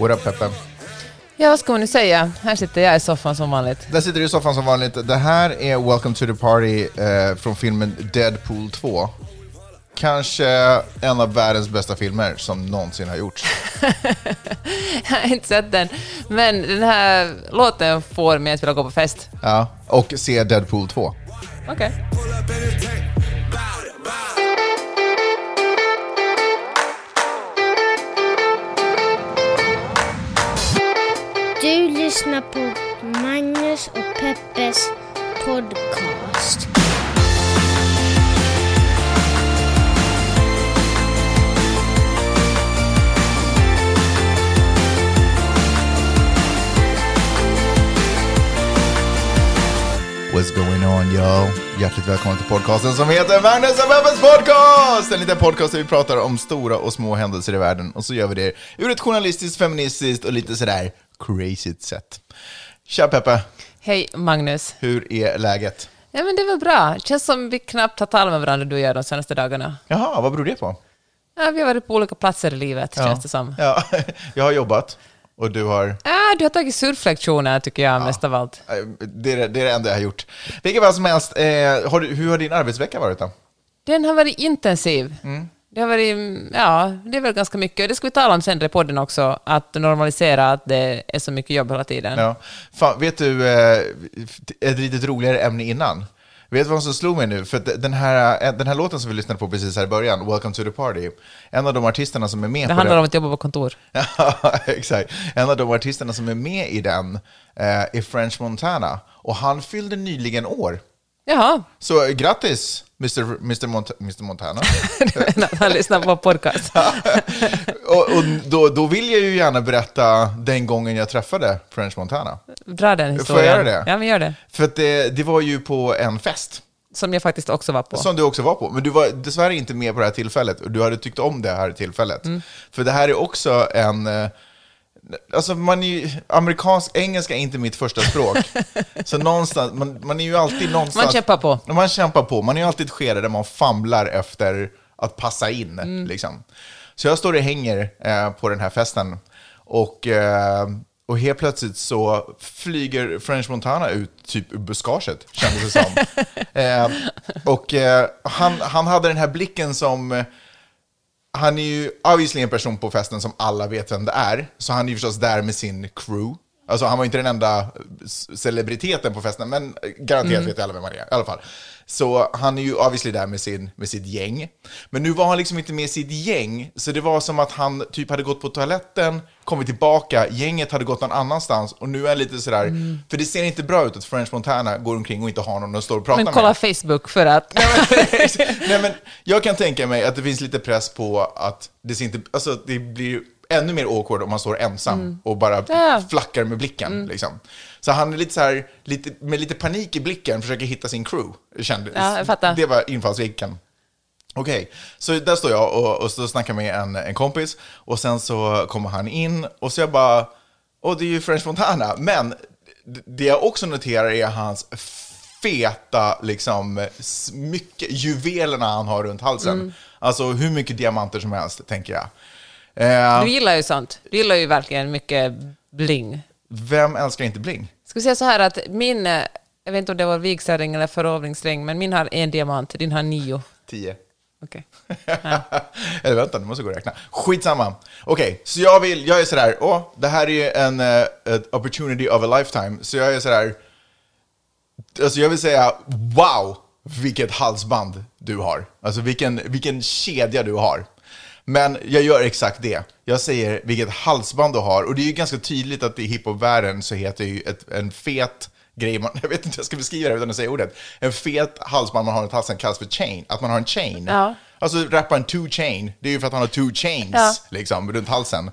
What up Peppe? Ja, vad ska man nu säga? Här sitter jag i soffan som vanligt. Där sitter du i soffan som vanligt. Det här är Welcome to the Party eh, från filmen Deadpool 2. Kanske en av världens bästa filmer som någonsin har gjorts. jag har inte sett den, men den här låten får mig att vilja gå på fest. Ja, och se Deadpool 2. Okej. Okay. Lyssnar på Magnus och Peppes podcast. What's going on y'all? Hjärtligt välkomna till podcasten som heter Magnus och Peppes podcast! En liten podcast där vi pratar om stora och små händelser i världen och så gör vi det ur ett journalistiskt, feministiskt och lite sådär crazy sätt. Tja Peppe! Hej Magnus! Hur är läget? Ja men det är väl bra. Det känns som vi knappt har talat med varandra du och jag de senaste dagarna. Jaha, vad beror det på? Ja, vi har varit på olika platser i livet, ja. känns det som. Ja, jag har jobbat. Och du har? Ja, du har tagit surflektioner tycker jag ja, mest av allt. Det är det, det är det enda jag har gjort. Vilket fall som helst, eh, har du, hur har din arbetsvecka varit då? Den har varit intensiv. Mm. Det har varit, ja, det är väl ganska mycket. Det ska vi tala om sen i podden också, att normalisera att det är så mycket jobb hela tiden. Ja. Fan, vet du, eh, ett lite roligare ämne innan. Vet du vad som slog mig nu? För den här, eh, den här låten som vi lyssnade på precis här i början, Welcome to the Party, en av de artisterna som är med det på den... Handlar om att jobba på kontor. ja, exakt. En av de artisterna som är med i den eh, är French Montana. Och han fyllde nyligen år. Jaha. Så grattis, Mr. Mr. Mont Mr. Montana. han lyssnar på podcast. och, och då, då vill jag ju gärna berätta den gången jag träffade French Montana. Dra den historien. Får jag göra det? Ja, men gör det. För att det, det var ju på en fest. Som jag faktiskt också var på. Som du också var på. Men du var dessvärre inte med på det här tillfället. Och du hade tyckt om det här tillfället. Mm. För det här är också en... Alltså man är ju, amerikansk engelska är inte mitt första språk. så någonstans, man, man är ju alltid någonstans... Man kämpar på. Man kämpar på. Man är ju alltid ett skede där man famlar efter att passa in. Mm. Liksom. Så jag står och hänger eh, på den här festen. Och, eh, och helt plötsligt så flyger French Montana ut typ ur buskaget, kändes det som. eh, och eh, han, han hade den här blicken som han är ju obviously en person på festen som alla vet vem det är. Så han är ju förstås där med sin crew. Alltså han var inte den enda celebriteten på festen, men garanterat mm. vet alla vem han är i alla fall. Så han är ju obviously där med, sin, med sitt gäng. Men nu var han liksom inte med sitt gäng, så det var som att han typ hade gått på toaletten, kommit tillbaka, gänget hade gått någon annanstans och nu är han lite sådär, mm. för det ser inte bra ut att French Montana går omkring och inte har någon att stå och prata med. Men kolla med. Facebook för att... nej, men, nej, men jag kan tänka mig att det finns lite press på att det ser inte, alltså det blir ännu mer awkward om man står ensam mm. och bara ja. flackar med blicken. Mm. Liksom. Så han är lite så här, lite, med lite panik i blicken, försöker hitta sin crew. Kändes. Ja. Det var infallsvinkeln. Okej, okay. så där står jag och, och så snackar med en, en kompis och sen så kommer han in och så jag bara, och det är ju French Montana. Men det jag också noterar är hans feta, liksom, mycket, juvelerna han har runt halsen. Mm. Alltså hur mycket diamanter som helst, tänker jag. Eh, du gillar ju sånt. Du gillar ju verkligen mycket bling. Vem älskar inte bling? Ska vi säga så här att min, eh, jag vet inte om det var vigselring eller förlovningsring, men min har en diamant, din har nio. Tio. Okej. Okay. Ja. Eller vänta, nu måste jag gå och räkna. Skitsamma. Okej, okay, så jag vill, jag är sådär, åh, det här är ju en uh, opportunity of a lifetime. Så jag är sådär, alltså jag vill säga, wow, vilket halsband du har. Alltså vilken, vilken kedja du har. Men jag gör exakt det. Jag säger vilket halsband du har. Och det är ju ganska tydligt att i hiphopvärlden så heter ju ett, en fet grej, man, jag vet inte hur jag ska beskriva det utan att säga ordet. En fet halsband man har runt halsen kallas för chain, att man har en chain. Ja. Alltså rapparen Two Chain, det är ju för att han har two chains ja. liksom, runt halsen.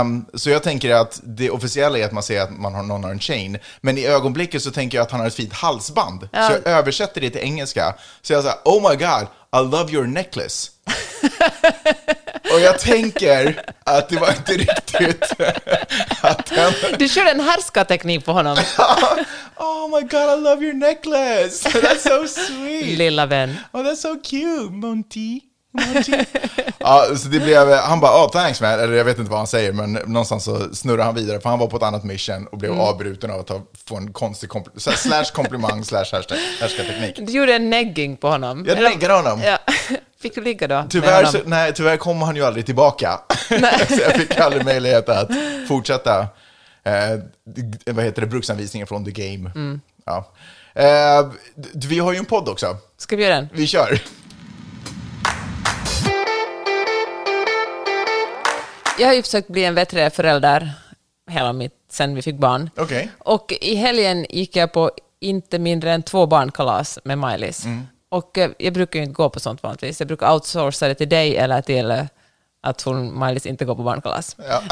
Um, så jag tänker att det officiella är att man säger att man har någon har en chain. Men i ögonblicket så tänker jag att han har ett fint halsband. Ja. Så jag översätter det till engelska. Så jag säger, oh my god, I love your necklace. Och jag tänker att det var inte riktigt att den... Du körde en härskarteknik på honom. oh my god, I love your necklace! That's so sweet! Lilla vän. Oh, that's so cute, Monty. ja, så det blev, han bara, oh, thanks man, eller jag vet inte vad han säger, men någonstans så snurrade han vidare, för han var på ett annat mission och blev Mm. avbruten av att ta, få en konstig kompl- slash komplimang slash härskarteknik. Du gjorde en negging på honom. Jag neggade honom. Ja. Fick du ligga då? Tyvärr, så, nej, tyvärr kom han ju aldrig tillbaka. så jag fick aldrig möjlighet att fortsätta, eh, vad heter det, bruksanvisningen från The Game. Mm. Ja. Eh, vi har ju en podd också. Ska vi göra den? Vi kör. Jag har ju försökt bli en bättre förälder hela mitt, sen vi fick barn. Okej. Och i helgen gick jag på inte mindre än två barnkalas med Maj-Lis. Mm. Och eh, jag brukar ju inte gå på sånt vanligtvis. Jag brukar outsourca det till dig eller till eh, att hon, Maj-Lis inte går på barnkalas. Ja,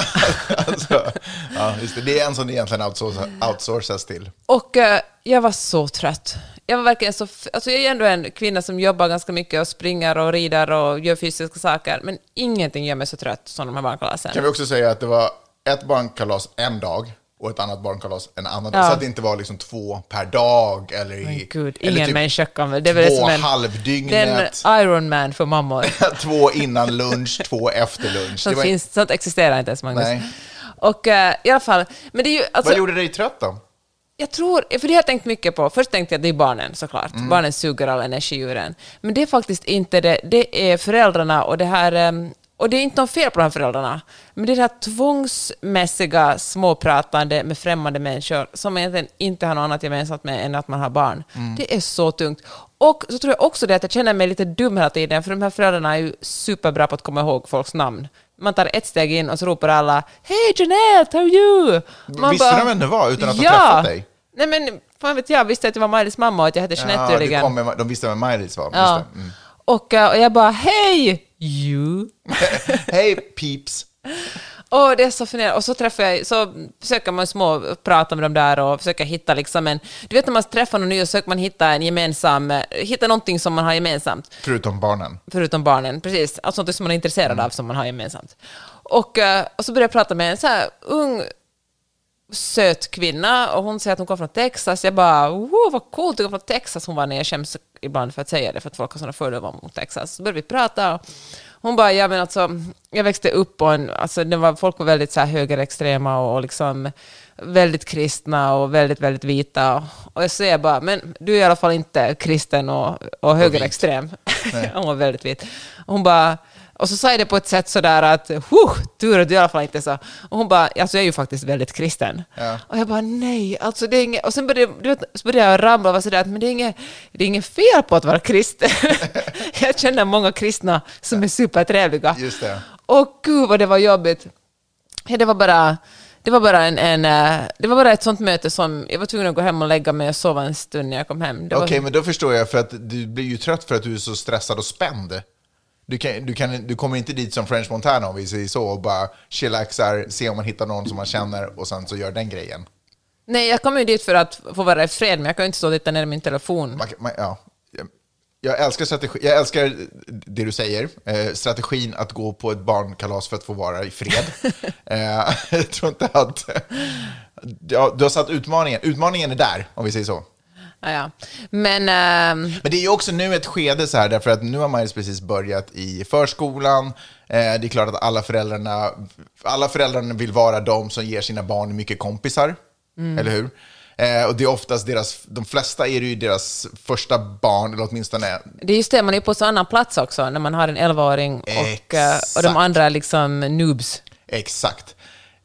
alltså, ja, just det. det är en som det egentligen outsourcas, outsourcas till. Och eh, jag var så trött. Jag var verkligen så... Alltså jag är ändå en kvinna som jobbar ganska mycket och springer och rider och gör fysiska saker, men ingenting gör mig så trött som de här barnkalasen. Kan vi också säga att det var ett barnkalas en dag och ett annat barnkalas en annan dag. Ja. Så att det inte var liksom två per dag eller, i, Men gud, eller ingen typ människa kan väl... Det är väl två som halvdygnet. det är en Iron Man för mammor. två innan lunch, två efter lunch. Sånt, var, finns, sånt existerar inte ens, Magnus. Nej. Och eh, i alla fall, men det är ju... Alltså, vad gjorde dig trött då? Jag tror, för det har jag tänkt mycket på. Först tänkte jag att det är barnen såklart. Mm. Barnen suger all energi ur en. Men det är faktiskt inte det. Det är föräldrarna och det här... ehm, Och det är inte något fel på de här föräldrarna. Men det är det här tvångsmässiga småpratande med främmande människor som egentligen inte har något annat gemensamt med än att man har barn. Mm. Det är så tungt. Och så tror jag också det att jag känner mig lite dum hela tiden, för de här föräldrarna är ju superbra på att komma ihåg folks namn. Man tar ett steg in och så ropar alla ”Hej Jeanette, how are you?” Man Visste de vem det var utan att ha ja. träffat dig? Nej men, fan vet jag, visste att det var Maj-Lis mamma och att jag hette Jeanette Ja, tydligen. kom med, de visste vem Maj-Lis var. ja. Mm. och, eh, och jag bara ”Hej, you!” Hej peeps! Och det är så fascinerande. Och så träffar jag, så försöker man små prata med dem där och försöka hitta liksom en... Du vet när man träffar någon ny och försöker man hitta en gemensam... Hitta någonting som man har gemensamt. Förutom barnen. Förutom barnen, precis. Alltså något som man är intresserad av som man har gemensamt. Och, eh, och så började jag prata med en så här ung söt kvinna och hon säger att hon kommer från Texas. Jag bara, wow, vad coolt, du kommer från Texas. Hon var när jag skäms ibland för att säga det, för att folk har sådana fördomar mot Texas. Så började vi prata och hon bara, ja men alltså, jag växte upp på en, alltså det var, folk var väldigt så här högerextrema och, och liksom väldigt kristna och väldigt, väldigt vita. Och jag säger bara, men du är i alla fall inte kristen och, och högerextrem. hon var väldigt vit. Och hon bara, och så sa jag det på ett sätt sådär att, huh, tur att du i alla fall inte så. Och hon bara, alltså jag är ju faktiskt väldigt kristen. Ja. Och jag bara, nej, alltså det är inget... Och sen började, du vet, så började jag ramla och vara sådär, att, men det är inget, det är inget fel på att vara kristen. jag känner många kristna som är supertrevliga. Just det. Och gud vad det var jobbigt. Det var bara... Det var, bara en, en, eh, det var bara ett sånt möte som jag var tvungen att gå hem och lägga mig och sova en stund när jag kom hem. Okej, men då förstår jag, för att du blir ju trött för att du är så stressad och spänd. Du, kan, du, kan, du kommer inte dit som French Montana om vi säger så och bara chillaxar, se om man hittar någon som man känner och sen så gör den grejen. Nej, jag kom ju dit för att få vara i fred, men jag kan ju inte stå och titta ner i min telefon. Man, man, ja. Jag- Jag älskar, strategi, jag älskar det du säger, eh, strategin att gå på ett barnkalas för att få vara i fred. eh, jag tror inte att... Ja, du har satt utmaningen, utmaningen är där, om vi säger så. Ja, ja. Men... ehm, Men det är ju också nu ett skede så här, därför att nu har Maris precis börjat i förskolan. Eh, det är klart att alla föräldrarna, alla föräldrarna vill vara de som ger sina barn mycket kompisar, eller hur? Eh, och det är oftast deras, de flesta är det ju deras första barn, eller åtminstone Det är just det, man är på så annan plats också när man har en 11-åring och, eh, och de andra är liksom noobs. Exakt.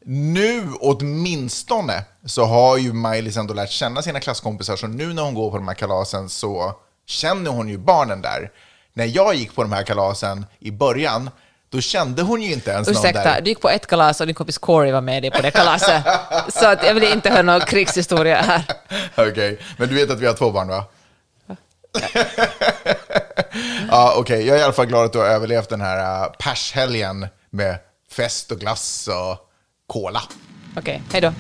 Nu åtminstone så har ju Maj-Lis ändå lärt känna sina klasskompisar, så nu när hon går på de här kalasen så känner hon ju barnen där. När jag gick på de här kalasen i början, då kände hon ju inte ens någon Ursäkta, där. du gick på ett kalas och din kompis Corey var med dig på det kalaset. så att jag vill inte höra någon krigshistoria här. Okej, men du vet att vi har två barn va? ja, okej. Jag är i alla fall glad att du har överlevt den här uh, pershelgen med fest och glass och cola. Okej, hej då.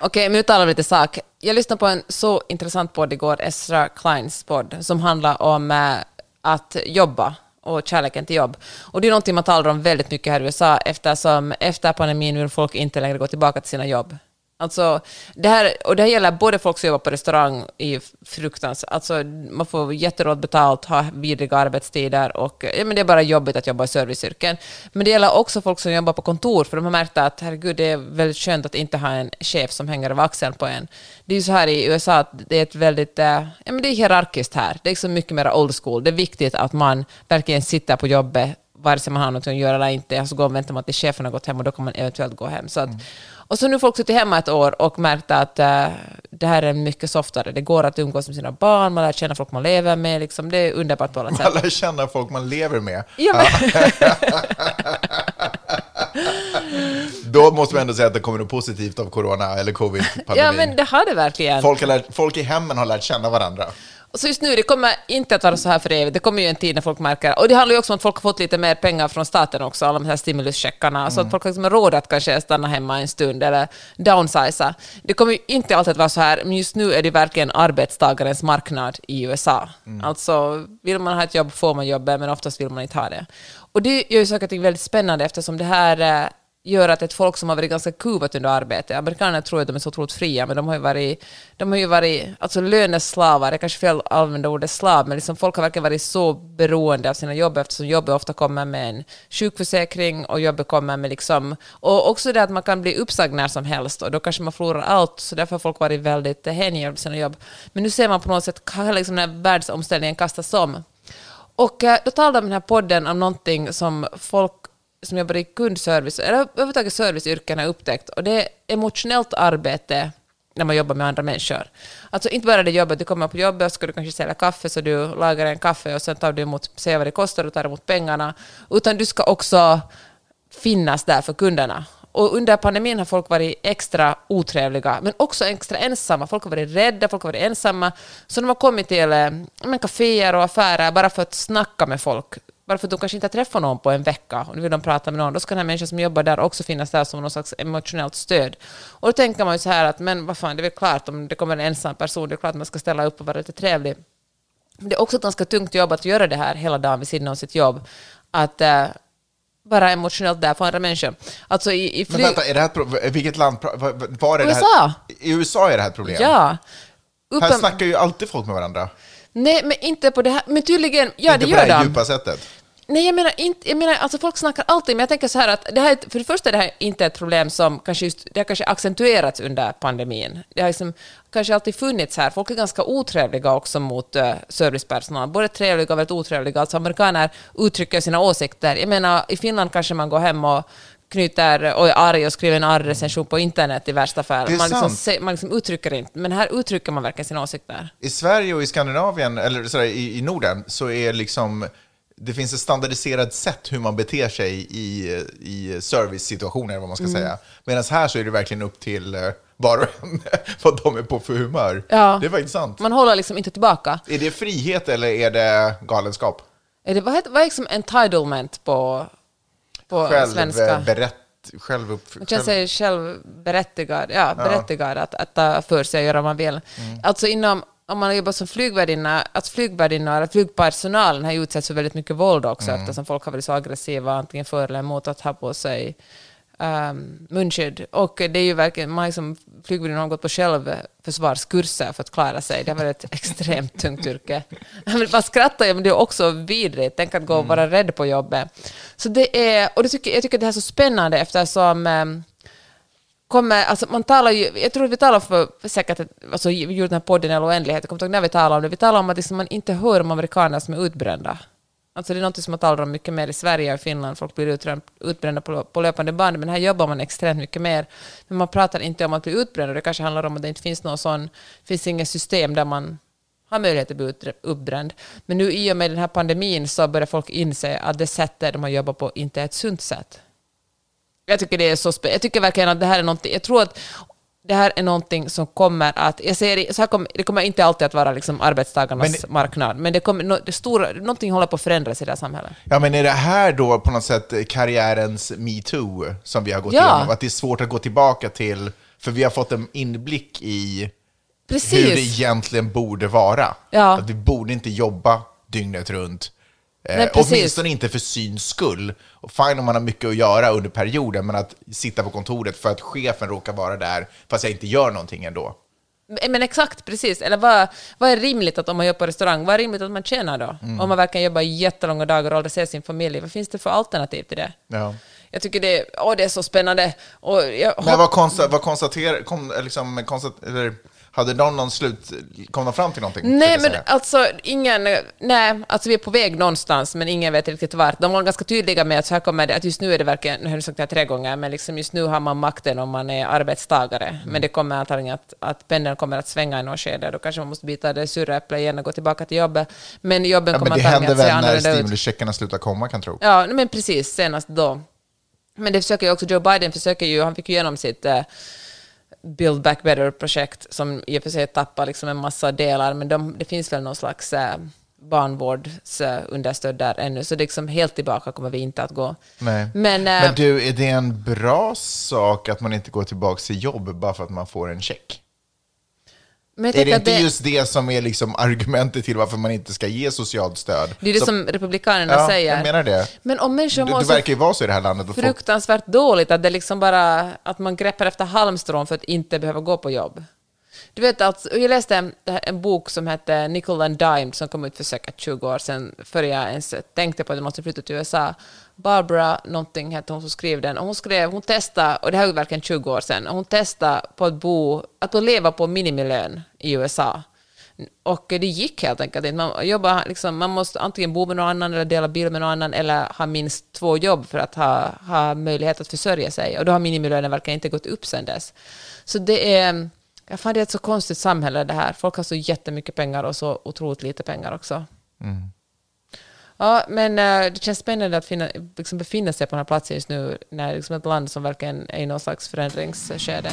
Okej, men nu talar vi lite sak. Jag lyssnade på en så intressant podd igår, Ezra Kleins podd, som handlar om eh, att jobba och kärleken till jobb. Och det är någonting man talar om väldigt mycket här i USA eftersom efter pandemin vill folk inte längre gå tillbaka till sina jobb. Alltså, det här, och det här gäller både folk som jobbar på restaurang i fruktans... Alltså, man får jätteråd betalt, har vidriga arbetstider och ja, men det är bara jobbigt att jobba i serviceyrken. Men det gäller också folk som jobbar på kontor, för de har märkt att herregud, det är väldigt skönt att inte ha en chef som hänger över axeln på en. Det är ju så här i USA att det är ett väldigt... Eh, ja, men det är hierarkiskt här. Det är liksom mycket mer old school. Det är viktigt att man verkligen sitter på jobbet vare sig man har något att göra eller inte, alltså, så går och väntar man tills chefen har gått hem och då kan man eventuellt gå hem. Så att, mm. Och så nu har folk suttit hemma ett år och märkt att eh, det här är mycket softare. Det går att umgås med sina barn, man lär känna folk man lever med. Liksom. Det är underbart på alla sätt. Man lär känna folk man lever med. Ja, men, Då måste man ändå säga att det kommer något positivt av corona eller covid-pandemin. ja, men det har det verkligen. folk, lärt, folk i hemmen har lärt känna varandra. Så just nu, det kommer inte att vara så här för evigt. Det kommer ju en tid när folk märker... Och det handlar ju också om att folk har fått lite mer pengar från staten också, alla de här stimuluscheckarna, så att folk har liksom råd att kanske stanna hemma en stund eller downsiza. Det kommer ju inte alltid att vara så här, men just nu är det verkligen arbetstagarens marknad i USA. Alltså, vill man ha ett jobb får man jobbet, men oftast vill man inte ha det. Och det gör ju saker och ting väldigt spännande eftersom det här eh, gör att ett folk som har varit ganska kuvat under arbetet... amerikanerna tror att de är så otroligt fria, men de har ju varit, de har ju varit alltså löneslavar, det kanske fel att använda ordet slav, men liksom folk har verkligen varit så beroende av sina jobb eftersom jobbet ofta kommer med en sjukförsäkring och jobbet kommer med liksom, och också det att man kan bli uppsagd när som helst och då kanske man förlorar allt, så därför har folk varit väldigt hängivna på sina jobb. Men nu ser man på något sätt hur liksom den här världsomställningen kastas om. Och eh, då talade om den här podden om någonting som folk som jobbar i kundservice, eller överhuvudtaget serviceyrken har upptäckt, och det är emotionellt arbete när man jobbar med andra människor. Alltså inte bara det jobbet, du kommer på jobbet och ska du kanske sälja kaffe, så du lagar en kaffe och sen tar du emot, säger vad det kostar och tar emot pengarna, utan du ska också finnas där för kunderna. Och under pandemin har folk varit extra otrevliga, men också extra ensamma. Folk har varit rädda, folk har varit ensamma. Så de har kommit till eh, men, kaféer och affärer bara för att snacka med folk. För att de kanske inte har träffat någon på en vecka och nu vill de prata med någon. Då ska den här människan som jobbar där också finnas där som någon slags emotionellt stöd. Och då tänker man ju så här att, men vad fan, det är väl klart om det kommer en ensam person, det är klart att man ska ställa upp och vara lite trevlig. Men det är också ett ganska tungt jobb att göra det här hela dagen vid sidan av sitt jobb. Att eh, vara emotionellt där för andra människor. Alltså i, i Men flyg... vänta, är det här vilket land, var- är det USA. här? I USA är det här ett problem? Ja. Här Uppen... snackar ju alltid folk med varandra. Nej, men inte på det här. Men tydligen, ja inte det på gör det här de. djupa sättet. Nej, jag menar inte, jag menar, alltså folk snackar alltid, men jag tänker så här att det här, för det första är det här inte ett problem som kanske just, det har kanske accentuerats under pandemin. Det har liksom kanske alltid funnits här. Folk är ganska otrevliga också mot uh, servicepersonal, både trevliga och väldigt otrevliga. Alltså amerikaner uttrycker sina åsikter. Jag menar, i Finland kanske man går hem och knyter och är arg och skriver en arg recension på internet i värsta fall. Man liksom, se, man liksom uttrycker inte, men här uttrycker man verkligen sina åsikter. I Sverige och i Skandinavien, eller sådär, i, i Norden, så är liksom det finns ett standardiserat sätt hur man beter sig i, i servicesituationer, vad man Mm. ska säga. Medan här så är det verkligen upp till eh, var och en vad de är på för humör. Ja. Det är faktiskt sant. Man håller liksom inte tillbaka. Är det frihet eller är det galenskap? Är det, vad, heter, vad är liksom entitlement på, på svenska? Självberätt, självupp... Man känner själv- sig självberättigad, ja, berättigad att, att ta för sig och göra vad man vill. Alltså inom, om man jobbar som flygvärdinna, att flygvärdinna eller flygpersonalen har utsatts för väldigt mycket våld också eftersom folk har varit så aggressiva antingen för eller emot att ha på sig um, munskydd. Och det är ju verkligen, man har liksom, flygvärdinnan har gått på självförsvarskurser för att klara sig. Det har varit ett extremt tungt yrke. Man skrattar ju, men det är också vidrigt. Tänk att gå och vara rädd på jobbet. Så det är, och det tycker, jag tycker det här är så spännande eftersom um, kommer, alltså man talar ju, jag tror att vi talar för, säkert, alltså vi gjorde den här podden i all oändlighet, jag kommer inte ihåg när vi talade om det, vi talar om att liksom man inte hör om amerikaner som är utbrända. Alltså det är något som man talar om mycket mer i Sverige och i Finland, folk blir utbrända på, på löpande band, men här jobbar man extremt mycket mer. Men man pratar inte om att bli utbränd, och det kanske handlar om att det inte finns någon sån, finns inget system där man har möjlighet att bli uppbränd. Men nu i och med den här pandemin så börjar folk inse att det sättet de har jobbat på inte är ett sunt sätt. Jag tycker det är så spännande. Jag tycker verkligen att det här är någonting, jag tror att det här är någonting som kommer att, jag ser så här kommer, det kommer inte alltid att vara liksom arbetstagarnas Men- marknad, men det kommer, no, det stora, någonting håller på att förändras i det här samhället. Ja, men är det här då på något sätt karriärens metoo som vi har gått Ja. igenom? Att det är svårt att gå tillbaka till, för vi har fått en inblick i Precis. hur det egentligen borde vara. Ja. Att vi borde inte jobba dygnet runt. Eh, Nej, precis. åtminstone inte för syns skull. Och fine om man har mycket att göra under perioden, men att sitta på kontoret för att chefen råkar vara där, fast jag inte gör någonting ändå. Men exakt, precis. Eller vad, vad är rimligt att om man jobbar på restaurang, vad är rimligt att man tjänar då? Mm. Om man verkligen jobbar jättelånga dagar och aldrig ser sin familj, vad finns det för alternativ till det? Ja. Jag tycker det, åh, det är så spännande. Och jag Men vad, konsta, vad konstaterar, kom, liksom, konstat, eller, hade någon någon slut, kom de fram till någonting? Nej, men alltså ingen... Nej, alltså vi är på väg någonstans, men ingen vet riktigt vart. De var ganska tydliga med att så här kommer det, att just nu är det verkligen, nu har du sagt det här tre gånger, men liksom just nu har man makten om man är arbetstagare. Mm. Men det kommer antagligen att, att pendeln kommer att svänga i något skede, då kanske man måste byta det sura äpplet igen och gå tillbaka till jobbet. Men jobben ja, kommer men det antagligen händer att se väl när annorlunda ut. stimulicheckarna slutar komma, kan jag tro. Ja, men precis, senast då. Men det försöker ju också, Joe Biden försöker ju, han fick ju igenom sitt eh, Build Back Better-projekt som i och för sig tappar liksom en massa delar, men de, det finns väl någon slags eh, barnvårdsunderstöd där ännu, så liksom helt tillbaka kommer vi inte att gå. Nej. Men, eh, Men du, är det en bra sak att man inte går tillbaka till jobb bara för att man får en check? Men Är det inte just det som är liksom argumentet till varför man inte ska ge socialt stöd? det är det Så- som republikanerna ja, säger. jag menar det. Men om människor Det, mår det verkar ju vara så i det här landet. Att folk, fruktansvärt dåligt att det liksom bara att man greppar efter halmstrån för att inte behöva gå på jobb. Du vet, alltså, jag läste en, en bok som hette Nickel and Dime som kom ut för säkert 20 år sedan, före jag ens tänkte på att jag måste flytta till USA. Barbara någonting hette hon som skrev den, och hon skrev, hon testade, och det här är verkligen 20 år sedan, och hon testade på att bo, att leva på minimilön i USA. Och det gick helt enkelt inte. Man, jobbar, liksom, man måste antingen bo med någon annan eller dela bil med någon annan eller ha minst två jobb för att ha, ha möjlighet att försörja sig. Och då har minimilönen verkligen inte gått upp sedan dess. Så det är, jag fan, det är ett så konstigt samhälle det här. Folk har så jättemycket pengar och så otroligt lite pengar också. Mm. Ja, men eh, det känns spännande att finna, liksom befinna sig på den här platsen just nu, när liksom ett land som verkligen är i någon slags förändringsskede.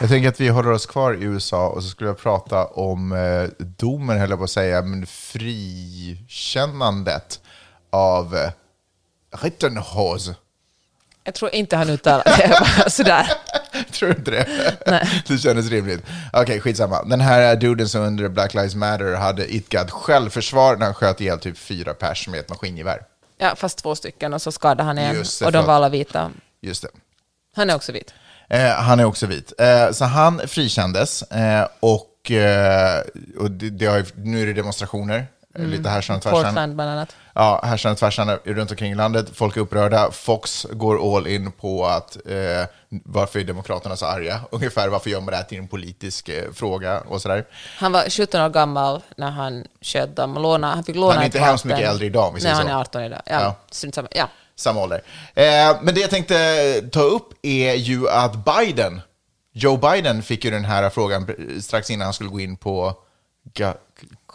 Jag tänker att vi håller oss kvar i USA och så skulle jag prata om eh, domen, höll jag på att säga, men frikännandet av eh, Rittenhouse. Jag tror inte han uttalar det sådär. Tror du inte det? Det kändes rimligt. Okej, skitsamma. Den här duden som under Black Lives Matter hade idkat självförsvar när han sköt ihjäl typ fyra pers med ett maskingevär. Ja, fast två stycken och så skadade han en. Just det, och de var alla vita. Just det. Han är också vit. Eh, han är också vit. Eh, så han frikändes eh, och, eh, och det, det har, nu är det demonstrationer, mm. lite härsan och tvärsan. Portland bland annat. Ja, härsan och tvärsan runt omkring landet. Folk är upprörda. Fox går all in på att eh, varför är Demokraterna så arga? Ungefär varför gör man det här till en politisk eh, fråga och sådär. Han var 17 år gammal när han sköt dem låna, han fick låna Han är inte hemskt mycket äldre idag, om vi Nej, han är 18 idag. Ja, Ja. Ja. Samma ålder. Eh, men det jag tänkte ta upp är ju att Biden, Joe Biden fick ju den här frågan strax innan han skulle gå in på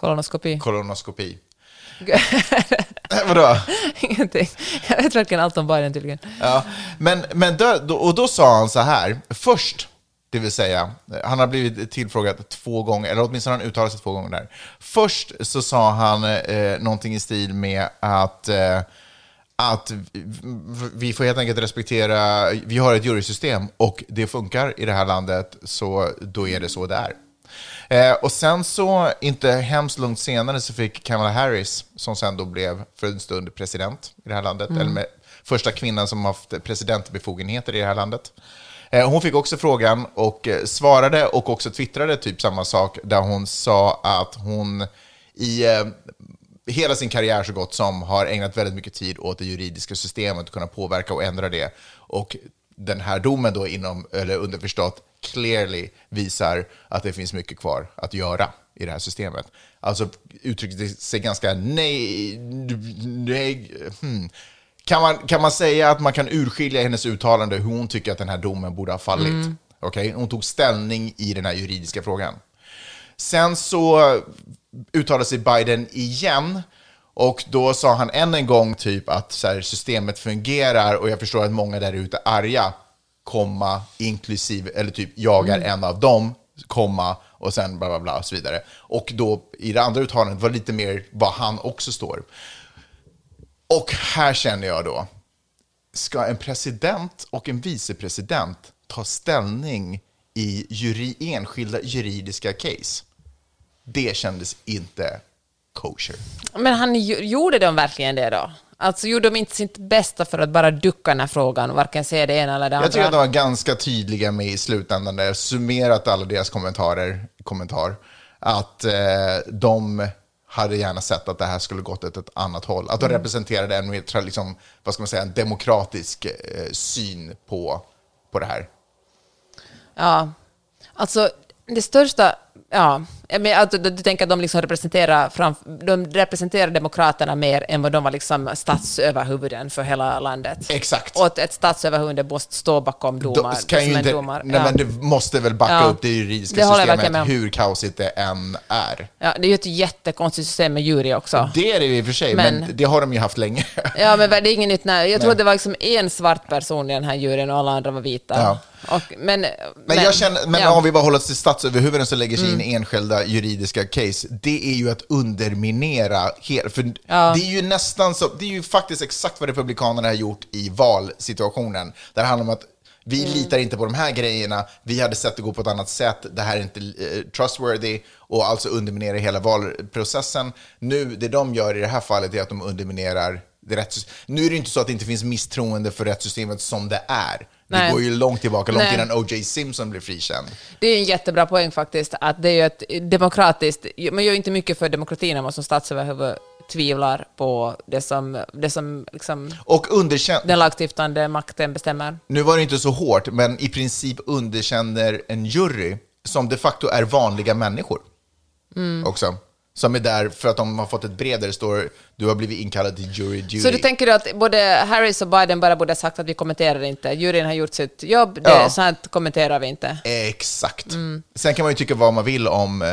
Kolonoskopi. kolonoskopi. Vadå? Ingenting. Jag vet verkligen allt om Biden tydligen. Ja, men, men då, och då sa han så här, först, det vill säga, han har blivit tillfrågad två gånger, eller åtminstone han uttalat sig två gånger där. Först så sa han eh, någonting i stil med att, eh, att vi får helt enkelt respektera, vi har ett jurysystem och det funkar i det här landet, så då är det så det är. Eh, och sen så, inte hemskt långt senare, så fick Kamala Harris, som sen då blev för en stund president i det här landet, eller med, första kvinnan som haft presidentbefogenheter i det här landet. Eh, hon fick också frågan och eh, svarade och också twittrade typ samma sak, där hon sa att hon i eh, hela sin karriär så gott som har ägnat väldigt mycket tid åt det juridiska systemet, kunna påverka och ändra det. Och den här domen då inom, eller underförstått, clearly visar att det finns mycket kvar att göra i det här systemet. Alltså uttryckte sig ganska nej, nej hmm. Kan man, kan man säga att man kan urskilja hennes uttalande hur hon tycker att den här domen borde ha fallit? Okej, Hon tog ställning i den här juridiska frågan. Sen så uttalade sig Biden igen och då sa han än en gång typ att så här, systemet fungerar och jag förstår att många där ute är arga, komma, inklusive, eller typ jag är en av dem, komma, och sen bla bla bla och så vidare. Och då i det andra uttalandet var lite mer vad han också står. Och här känner jag då, ska en president och en vicepresident ta ställning i juri, enskilda juridiska case? Det kändes inte kosher. Men han gjorde de verkligen det då? Alltså gjorde de inte sitt bästa för att bara ducka den här frågan och varken säga det ena eller det andra? Jag tycker att de var ganska tydliga med i slutändan, där jag summerat alla deras kommentarer, kommentar, att eh, de hade gärna sett att det här skulle gått åt ett annat håll. Att de Mm. representerade en mer, liksom, vad ska man säga, en demokratisk eh, syn på, på det här. Ja, alltså det största... Ja, menar, alltså, du, du tänker att de liksom representerar, fram, de representerar demokraterna mer än vad de var liksom statsöverhuvuden för hela landet. Exakt. Och ett statsöverhuvud måste stå bakom domar. De kan ju inte, domar. nej, ja. men det måste väl backa Ja. upp det juridiska Det systemet, med hur kaosigt det än är. ja, det är ju ett jättekonstigt system med jury också. Det är det i och för sig, men, Men- det har de ju haft länge. Ja, men det är inget nytt. Nej. Jag tror att det var liksom en svart person i den här juryn och alla andra var vita. Ja. Och, men, Men, jag känner, men ja. om vi bara håller oss till statsöverhuvuden som lägger sig in i juridiska case, det är ju att underminera hela, för Ja. det är ju nästan så, det är ju faktiskt exakt vad Republikanerna har gjort i valsituationen. Där det handlar om att vi Mm. litar inte på de här grejerna, vi hade sett det gå på ett annat sätt, det här är inte eh, trustworthy, och alltså underminera hela valprocessen. Nu, det de gör i det här fallet är att de underminerar det rättssystemet. Nu är det inte så att det inte finns misstroende för rättssystemet som det är. Nej. Det går ju långt tillbaka, långt Nej. innan O.J. Simpson blev frikänd. Det är en jättebra poäng faktiskt, att det är ju ett demokratiskt... Man gör ju inte mycket för demokratin om man som statsöverhuvud tvivlar på det som, det som liksom Och underkänn... den lagstiftande makten bestämmer. Nu var det inte så hårt, men i princip underkänner en jury som de facto är vanliga människor Mm. också. Som är där för att de har fått ett brev där det står du har blivit inkallad till jury duty. Så du tänker du att både Harris och Biden bara borde ha sagt att vi kommenterar inte, juryn har gjort sitt jobb, det, Ja. så här kommenterar vi inte. Exakt. Mm. Sen kan man ju tycka vad man vill om eh,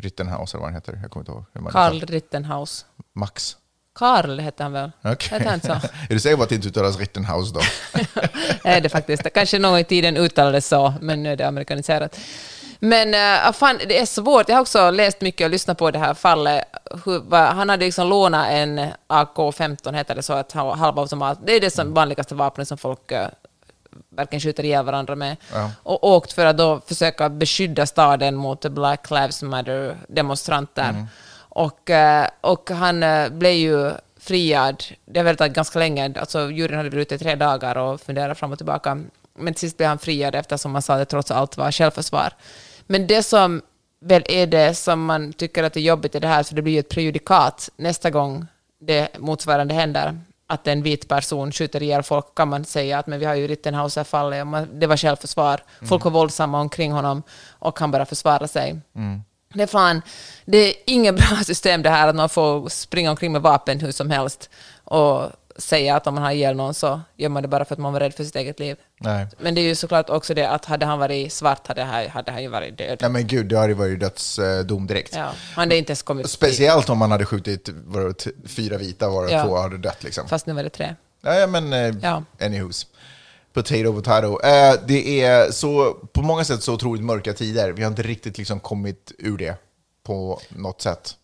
Rittenhouse, eller vad han heter. Jag kommer inte ihåg. Hur man Karl Rittenhouse. Max. Karl hette han väl? Hette han så? är du säker på att det inte uttalas Rittenhouse då? är det faktiskt. Kanske någon gång i tiden uttalades så, men nu är det amerikaniserat. Men uh, fan, det är svårt. Jag har också läst mycket och lyssnat på det här fallet. Hur, va, han hade liksom lånat en AK-15, heter det så, ha- halvautomat. Det är det som vanligaste vapnet som folk uh, verkligen skjuter ihjäl varandra med. Ja. Och åkt för att då försöka beskydda staden mot Black Lives Matter-demonstranter. Och, eh, och han blev ju friad, det har vetat ganska länge, alltså juryn hade varit ute i tre dagar och funderat fram och tillbaka. Men till sist blev han friad eftersom han sa att det trots allt var självförsvar. Men det som väl är det som man tycker att är jobbigt i det här, för det blir ju ett prejudikat nästa gång det motsvarande händer, att en vit person skjuter ihjäl folk, kan man säga att men vi har ju man- det var självförsvar. Folk var våldsamma omkring honom och han bara försvara sig. Det är fan, det är inget bra system det här att man får springa omkring med vapen hur som helst och säga att om man har ihjäl någon så gör man det bara för att man var rädd för sitt eget liv. Nej. Men det är ju såklart också det att hade han varit svart hade, han- hade han ju varit död. Nej men gud, det hade ju varit dödsdom direkt. Ja, han hade inte ens kommit Speciellt om man hade skjutit var fyra vita varav Ja. två hade dött. Liksom. Fast nu var det tre. Ja, men eh, Ja. anywho's. Potato, potato. Eh, det är så, på många sätt så otroligt mörka tider. Vi har inte riktigt liksom kommit ur det på något sätt.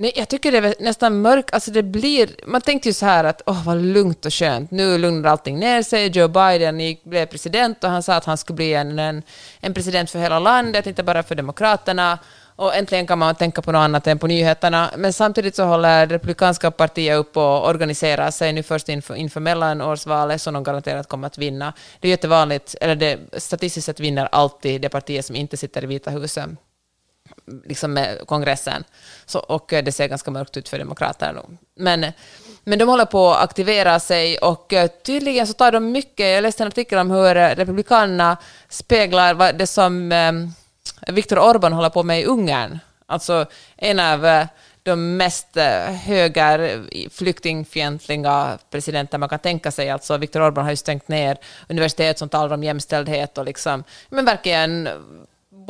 Nej, jag tycker det är nästan mörkt. Alltså det blir, man tänkte ju så här att åh, vad lugnt och skönt. Nu lugnar allting ner sig. Joe Biden gick, blev president och han sa att han skulle bli en, en, en president för hela landet, inte bara för Demokraterna. Och äntligen kan man tänka på något annat än på nyheterna. Men samtidigt så håller Republikanska partiet upp och organiserar sig nu först inför, inför mellanårsvalet som de garanterat kommer att vinna. Det är jättevanligt, eller det, statistiskt sett vinner alltid det partiet som inte sitter i Vita huset liksom med kongressen. Så, och eh, det ser ganska mörkt ut för demokraterna. Men, men de håller på att aktivera sig och eh, tydligen så tar de mycket, jag läste en artikel om hur republikanerna speglar vad det som Viktor Orbán håller på med i Ungern. Alltså en av de mest höger flyktingfientliga presidenter man kan tänka sig. Alltså Viktor Orbán har ju stängt ner universitet som talar om jämställdhet och liksom, men verkligen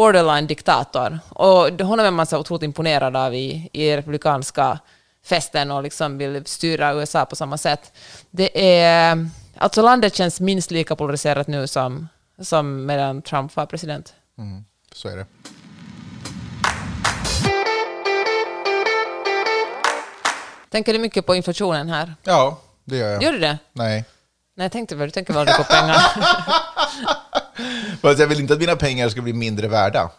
borderline-diktator. Och honom är man så otroligt imponerad av i, i republikanska festen och liksom vill styra USA på samma sätt. Det är, alltså landet känns minst lika polariserat nu som, som medan Trump var president. Mm, så är det. Tänker du mycket på inflationen här? Ja, det gör jag. Gör du det? Nej. Nej, jag tänkte väl, du tänker väl aldrig på pengar? Fast jag vill inte att mina pengar ska bli mindre värda.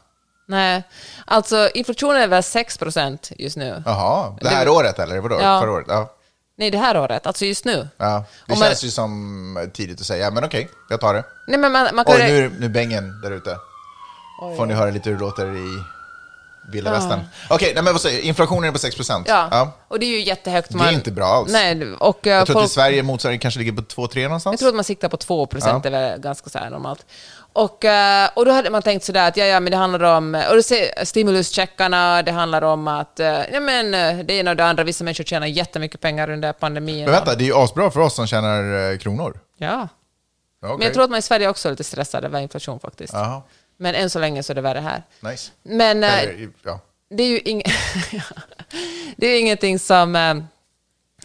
Nej, alltså inflationen är väl 6 procent just nu. Jaha, det här Det- året eller vadå? Ja. Förra året? Ja. Nej, det här året, alltså just nu. ja. Det Om man- känns ju som tidigt att säga, men okej, jag tar det. Nej, men man, man kan Oj, nu är bängen där ute. Får ni höra lite hur det låter i vilda västern. Okej, nej men vad säger jag? Inflationen är på 6 procent. Ja. och det är ju jättehögt. Det är inte bra alls. Nej, och eh, Jag tror folk, att i Sverige motsvarande kanske ligger på 2-3 någonstans. jag tror att man siktar på 2 procent, det är väl ganska så här normalt. Och, eh, och då hade man tänkt sådär att ja, ja, men det handlar om och du ser, stimuluscheckarna, det handlar om att eh, ja, men, eh, det ena och det andra, vissa människor tjänar jättemycket pengar under pandemin. Men vänta, det är ju asbra för oss som tjänar eh, kronor. Ja. Ja, Men jag tror att man i Sverige också är lite stressad över inflation faktiskt. Jaha, Men än så länge så är det värre här. nice. Men eh, Eller, ja. det är ju ing- det är ingenting som, eh,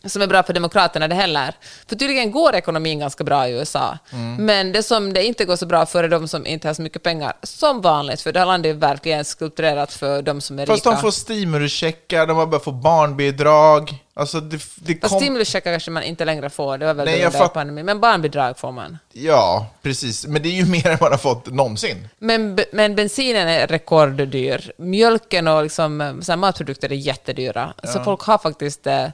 som är bra för demokraterna det heller. För tydligen går ekonomin ganska bra i USA. Mm. Men det som det inte går så bra för är de som inte har så mycket pengar, som vanligt, för det här landet är verkligen skulpturerat för de som är Fast rika. de får stimuluscheckar, de har börjat få barnbidrag. Alltså, det, det Fast kom... stimuluscheckar kanske man inte längre får, det var väl Nej, jag fatt- pandemin. Men barnbidrag får man. Ja, precis. Men det är ju mer än man har fått någonsin. Men, men bensinen är rekorddyr. Mjölken och liksom, eh, så matprodukter är jättedyra. Så folk har faktiskt eh,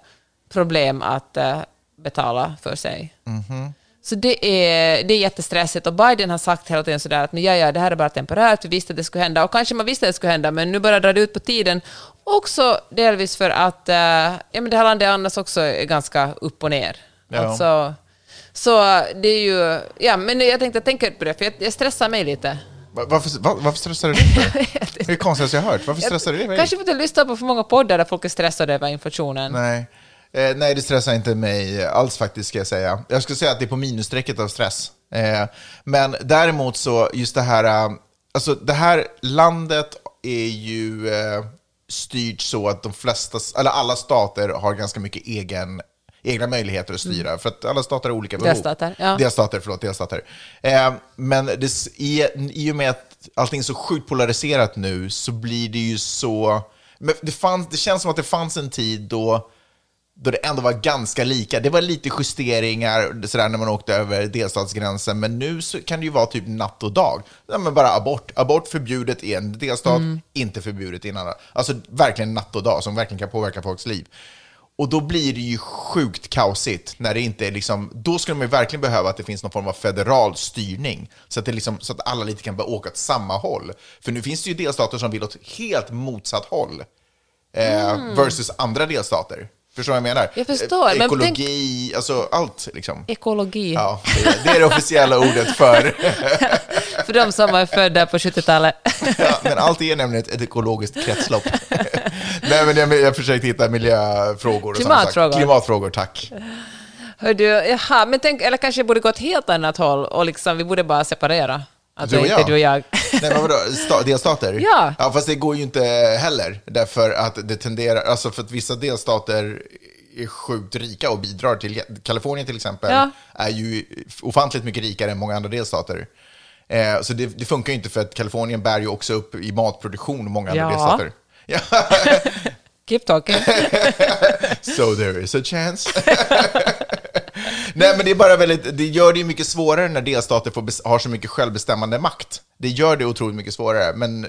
problem att eh, betala för sig. Mhm. Så det är, det är jättestressigt. Och Biden har sagt hela tiden sådär att "Men ja, ja, det här är bara temporärt, vi visste att det skulle hända. Och kanske man visste att det skulle hända, men nu börjar det dra ut på tiden. Också delvis för att eh, ja, men det här landet annars också är ganska upp och ner. Ja. Alltså, så det är ju... Ja, men jag tänkte, tänker på det, för jag, jag stressar mig lite. Va- Varför, va, varför stressar du dig? Det är det konstigaste jag har hört. Varför stressar du dig? Kanske för att jag lyssnar på för många poddar där folk är stressade över inflationen. Nej. Eh, nej, det stressar inte mig alls faktiskt, ska jag säga. Jag skulle säga att det är på minusstrecket av stress. Eh, men däremot så, just det här, eh, alltså det här landet är ju eh, styrt så att de flesta, eller alla stater har ganska mycket egen, egna möjligheter att styra, för att alla stater har olika behov. Delstater, ja. Delstater, förlåt, delstater. Eh, men det, i, i och med att allting är så sjukt polariserat nu så blir det ju så... Men det, fanns, det känns som att det fanns en tid då, då det ändå var ganska lika. Det var lite justeringar sådär, när man åkte över delstatsgränsen, men nu så kan det ju vara typ natt och dag. Ja, men bara abort. Abort förbjudet i en delstat, Mm. inte förbjudet i en annan. Alltså verkligen natt och dag, som verkligen kan påverka folks liv. Och då blir det ju sjukt kaosigt när det inte är liksom, då skulle man ju verkligen behöva att det finns någon form av federal styrning. Så att, det liksom, så att alla lite kan börja åka åt samma håll. För nu finns det ju delstater som vill åt helt motsatt håll. Eh, Versus andra delstater. Förstår du vad jag menar? Jag förstår, men Ekologi, alltså allt liksom. Ekologi. Ja, det, är- det är det officiella ordet för... För de som är födda på 70-talet. Ja, men allt är nämligen ett, ett ekologiskt kretslopp. Nej, men jag, jag försökte hitta miljöfrågor. Klimatfrågor. Klimatfrågor, tack. Hör du, jaha, men tänk, eller kanske jag borde gå åt helt annat håll och liksom, vi borde bara separera. Att Du och jag? du och jag. Nej, men vadå? Sta- delstater? Ja. ja. Fast det går ju inte heller, därför att det tenderar, alltså för att vissa delstater är sjukt rika och bidrar till, Kalifornien till exempel, Ja. är ju ofantligt mycket rikare än många andra delstater. Eh, så det, det funkar ju inte för att Kalifornien bär ju också upp i matproduktion många andra Ja. delstater. Ja. Keep talking. So there is a chance. Nej, men det är bara väldigt, det gör det ju mycket svårare när delstater får, har så mycket självbestämmande makt. Det gör det otroligt mycket svårare, men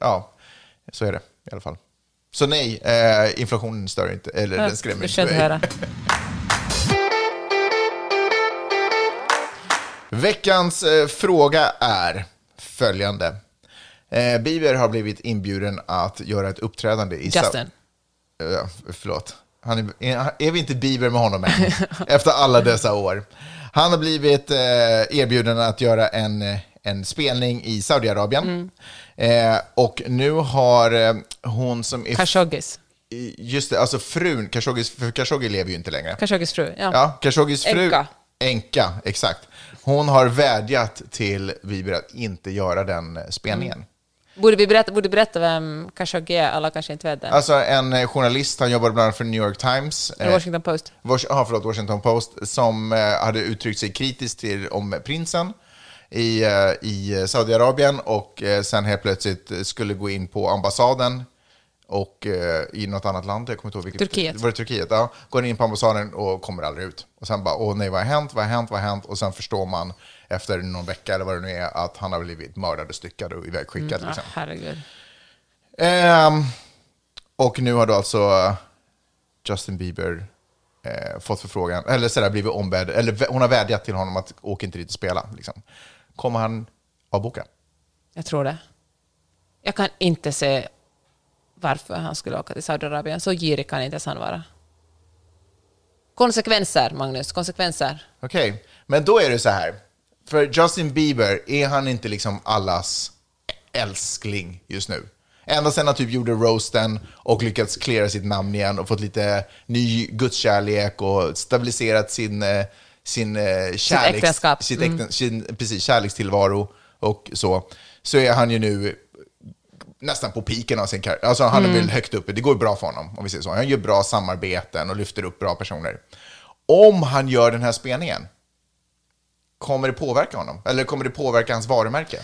ja, så är det i alla fall. Så nej, eh, inflationen stör inte, eller den skrämmer inte mig. höra. Veckans eh, fråga är följande. Eh, Bieber har blivit inbjuden att göra ett uppträdande i... Sa- Justin. Ja, förlåt. Han är, är, vi inte Bieber med honom än? efter alla dessa år. Han har blivit eh, erbjuden att göra en, eh, en spelning i Saudiarabien. Eh, och nu har eh, hon som är... Khashoggis. Just det, alltså frun, Khashoggis, för Khashoggi lever ju inte längre. Khashoggis fru. Ja. Ja, Khashoggis fru... Enka. Enka, exakt. Hon har vädjat till Bieber att inte göra den eh, spelningen. Borde vi berätta, borde berätta vem Khashoggi är? Alla kanske inte vet det. Alltså en eh, journalist, han jobbade bland annat för New York Times. Eh, Washington Post. Wash, ah, förlåt, Washington Post, som eh, hade uttryckt sig kritiskt till, om prinsen i, i Saudiarabien och sen helt plötsligt skulle gå in på ambassaden och eh, i något annat land, jag kommer inte ihåg vilket. Turkiet. Var det Turkiet? Ja. Går in på ambassaden och kommer aldrig ut. Och sen bara, åh nej, vad har hänt, vad har hänt, vad har hänt? Och sen förstår man efter någon vecka eller vad det nu är att han har blivit mördad och styckad och ivägskickad. Ja, liksom. herregud. Ehm, och nu har då alltså Justin Bieber eh, fått förfrågan, eller sådär blivit ombedd, eller hon har vädjat till honom att åka inte dit och spela. Liksom. Kommer han avboka? Jag tror det. Jag kan inte se varför han skulle åka till Saudiarabien. Så girig kan inte ens han vara. Konsekvenser, Magnus. Konsekvenser. Okej, men då är det så här. För Justin Bieber, är han inte liksom allas älskling just nu? Ända sedan han typ gjorde roasten och lyckats klära sitt namn igen och fått lite ny gudskärlek och stabiliserat sin, eh, sin eh, kärleks, äktenskap. Sitt äkten, sin, precis, kärlekstillvaro och så. Så är han ju nu nästan på piken av sin karriär. Alltså han är väl högt uppe, det går bra för honom om vi säger så. Han gör bra samarbeten och lyfter upp bra personer. Om han gör den här spelningen, kommer det påverka honom? Eller kommer det påverka hans varumärke?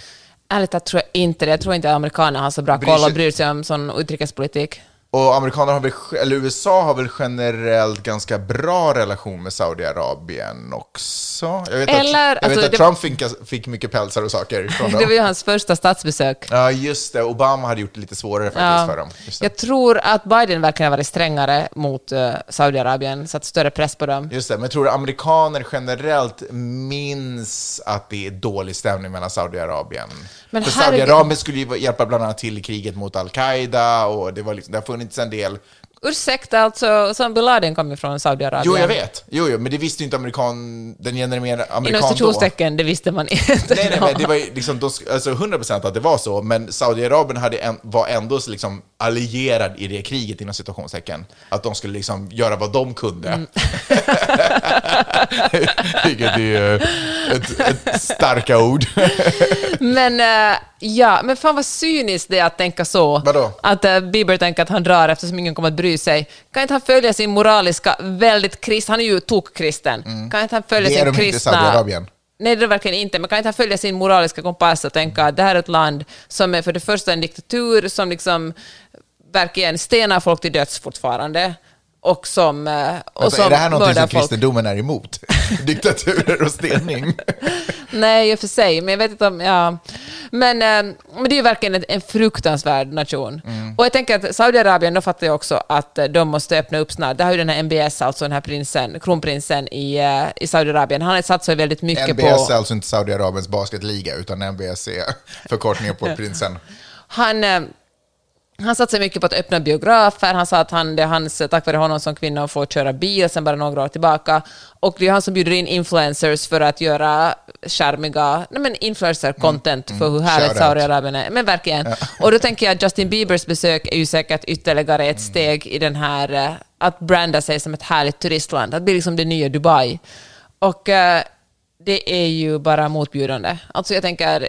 Ärligt talat tror jag inte det. Jag tror inte amerikaner har så bra Bryr koll och bryr sig om sån utrikespolitik. Och amerikaner har väl, eller USA har väl generellt ganska bra relation med Saudiarabien också? Jag vet Eller, att, jag vet alltså, att det- Trump fick, fick mycket pälsar och saker från Det var ju hans första statsbesök. Ja, just det. Obama hade gjort det lite svårare faktiskt Ja. för dem. Jag tror att Biden verkligen har varit strängare mot uh, Saudiarabien, satt större press på dem. Just det, men tror amerikaner generellt minns att det är dålig stämning mellan Saudiarabien. Men För Saudiarabien skulle ju hjälpa bland annat till i kriget mot al-Qaida och det, var liksom, funnits en del... Ursäkta, alltså, Osama bin Laden kom ju från Saudiarabien. Jo, jag vet. Jo, jo, men det visste ju inte amerikan, den genererade Inom amerikan då. citationstecken, det visste man inte. Nej, nej, men det var ju liksom, alltså 100% att det var så, men Saudiarabien hade en, var ändå liksom allierad i det kriget inom situationstecken. Att de skulle liksom göra vad de kunde. Mm. Vilket är eh, ett, ett starka ord. Men eh, ja, men fan vad cyniskt det är att tänka så. Vadå? Att uh, Bieber tänker att han drar eftersom ingen kommer att bry sig. Kan inte han följa sin moraliska, väldigt krist... Han är ju tokkristen. Kan inte han följa Mm. Det är sin de inte i kristna... Saudiarabien. Nej, det är verkligen inte. Men kan inte följa sin moraliska kompass och tänka att det här är ett land som är för det första en diktatur som liksom verkligen stenar folk till döds fortfarande. Och som, eh, och Alltså, som är det här någonting som folk. kristendomen är emot? Diktaturer och stening? Nej, i och för sig, men jag vet inte om... Ja. Men, eh, men det är ju verkligen en, fruktansvärd nation. Mm. Och jag tänker att Saudiarabien, då fattar jag också att eh, de måste öppna upp snart. Det har ju den här MBS, alltså den här prinsen, kronprinsen i, i Saudiarabien. Han har satsat väldigt mycket NBS på... är alltså inte Saudiarabiens basketliga, utan NBS är förkortningen på prinsen. Han, han satsar mycket på att öppna biografer. Han sa att han, det är hans, tack vare honom som kvinna får köra bil sen bara några år tillbaka. Och det är han som bjuder in influencers för att göra charmiga nej men influencer-content för hur härligt Shoutout. Saudiarabien är. Men verkligen. Och då tänker jag att Justin Biebers besök är ju säkert ytterligare Mm. ett steg i den här, eh, att branda sig som ett härligt turistland. Att bli liksom det nya Dubai. Och eh, det är ju bara motbjudande. Alltså jag tänker,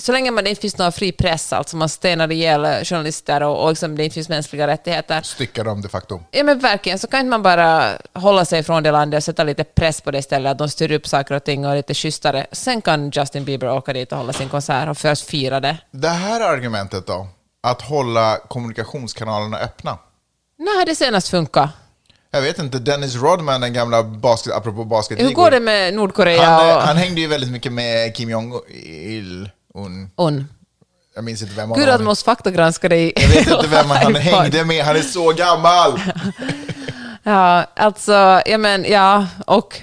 så länge man det inte finns någon fri press, alltså man stenar ihjäl journalister och, och liksom det inte finns mänskliga rättigheter, Styckar dem de facto. ja men verkligen, så kan inte man bara hålla sig från det landet och sätta lite press på det istället, att de styr upp saker och ting och är lite schysstare. Sen kan Justin Bieber åka dit och hålla sin konsert och först fira det. Det här argumentet då, att hålla kommunikationskanalerna öppna. När har det senast funkat? Jag vet inte, Dennis Rodman, den gamla basket, apropå basketligor. Hur går det med Nordkorea Han, eh, och han hängde ju väldigt mycket med Kim Jong-Il. Un. Un? Jag minns inte vem av Gud att måste faktagranska dig. Jag vet inte vem han hängde med, han är så gammal! Ja, alltså, ja men, ja, och...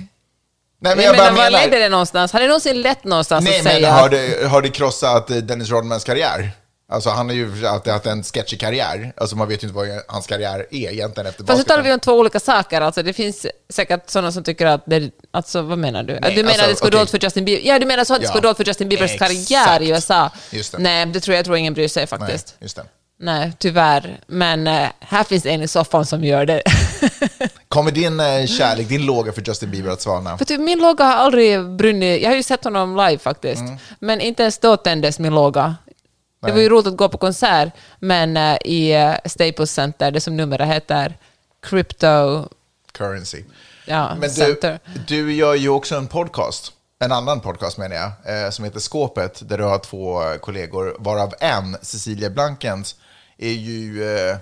Nej, men jag menar, var ledde det någonstans? Har det någonsin lett någonstans Nej, att men säga har att... det, har det krossat eh, Dennis Rodmans karriär? Alltså han har ju haft en sketchig karriär. Alltså man vet ju inte vad hans karriär är egentligen efter Fast nu talar vi om två olika saker. Alltså, det finns säkert sådana som tycker att det... Alltså, vad menar du? Nej, du menar alltså, att det gå okej. dåligt för Justin Bieber? Ja, du menar så att det Ja, gå dåligt för Justin Biebers exakt. karriär i USA? Just det. Nej, det tror jag, jag tror ingen bryr sig Nej, faktiskt. just det. Nej, tyvärr. Men eh, här finns en i soffan som gör det. Kommer din eh, kärlek, din låga för Justin Bieber att svalna? För typ, min låga har aldrig brunnit. Jag har ju sett honom live faktiskt. Mm. Men inte ens då tändes min låga. Det var ju roligt att gå på konsert, men eh, i eh, Staples Center, det som numera heter Crypto Currency. ja, Men du, Center. du gör ju också en podcast, en annan podcast menar jag, eh, som heter Skåpet, där du har två kollegor, varav en, Cecilia Blankens, är ju eh,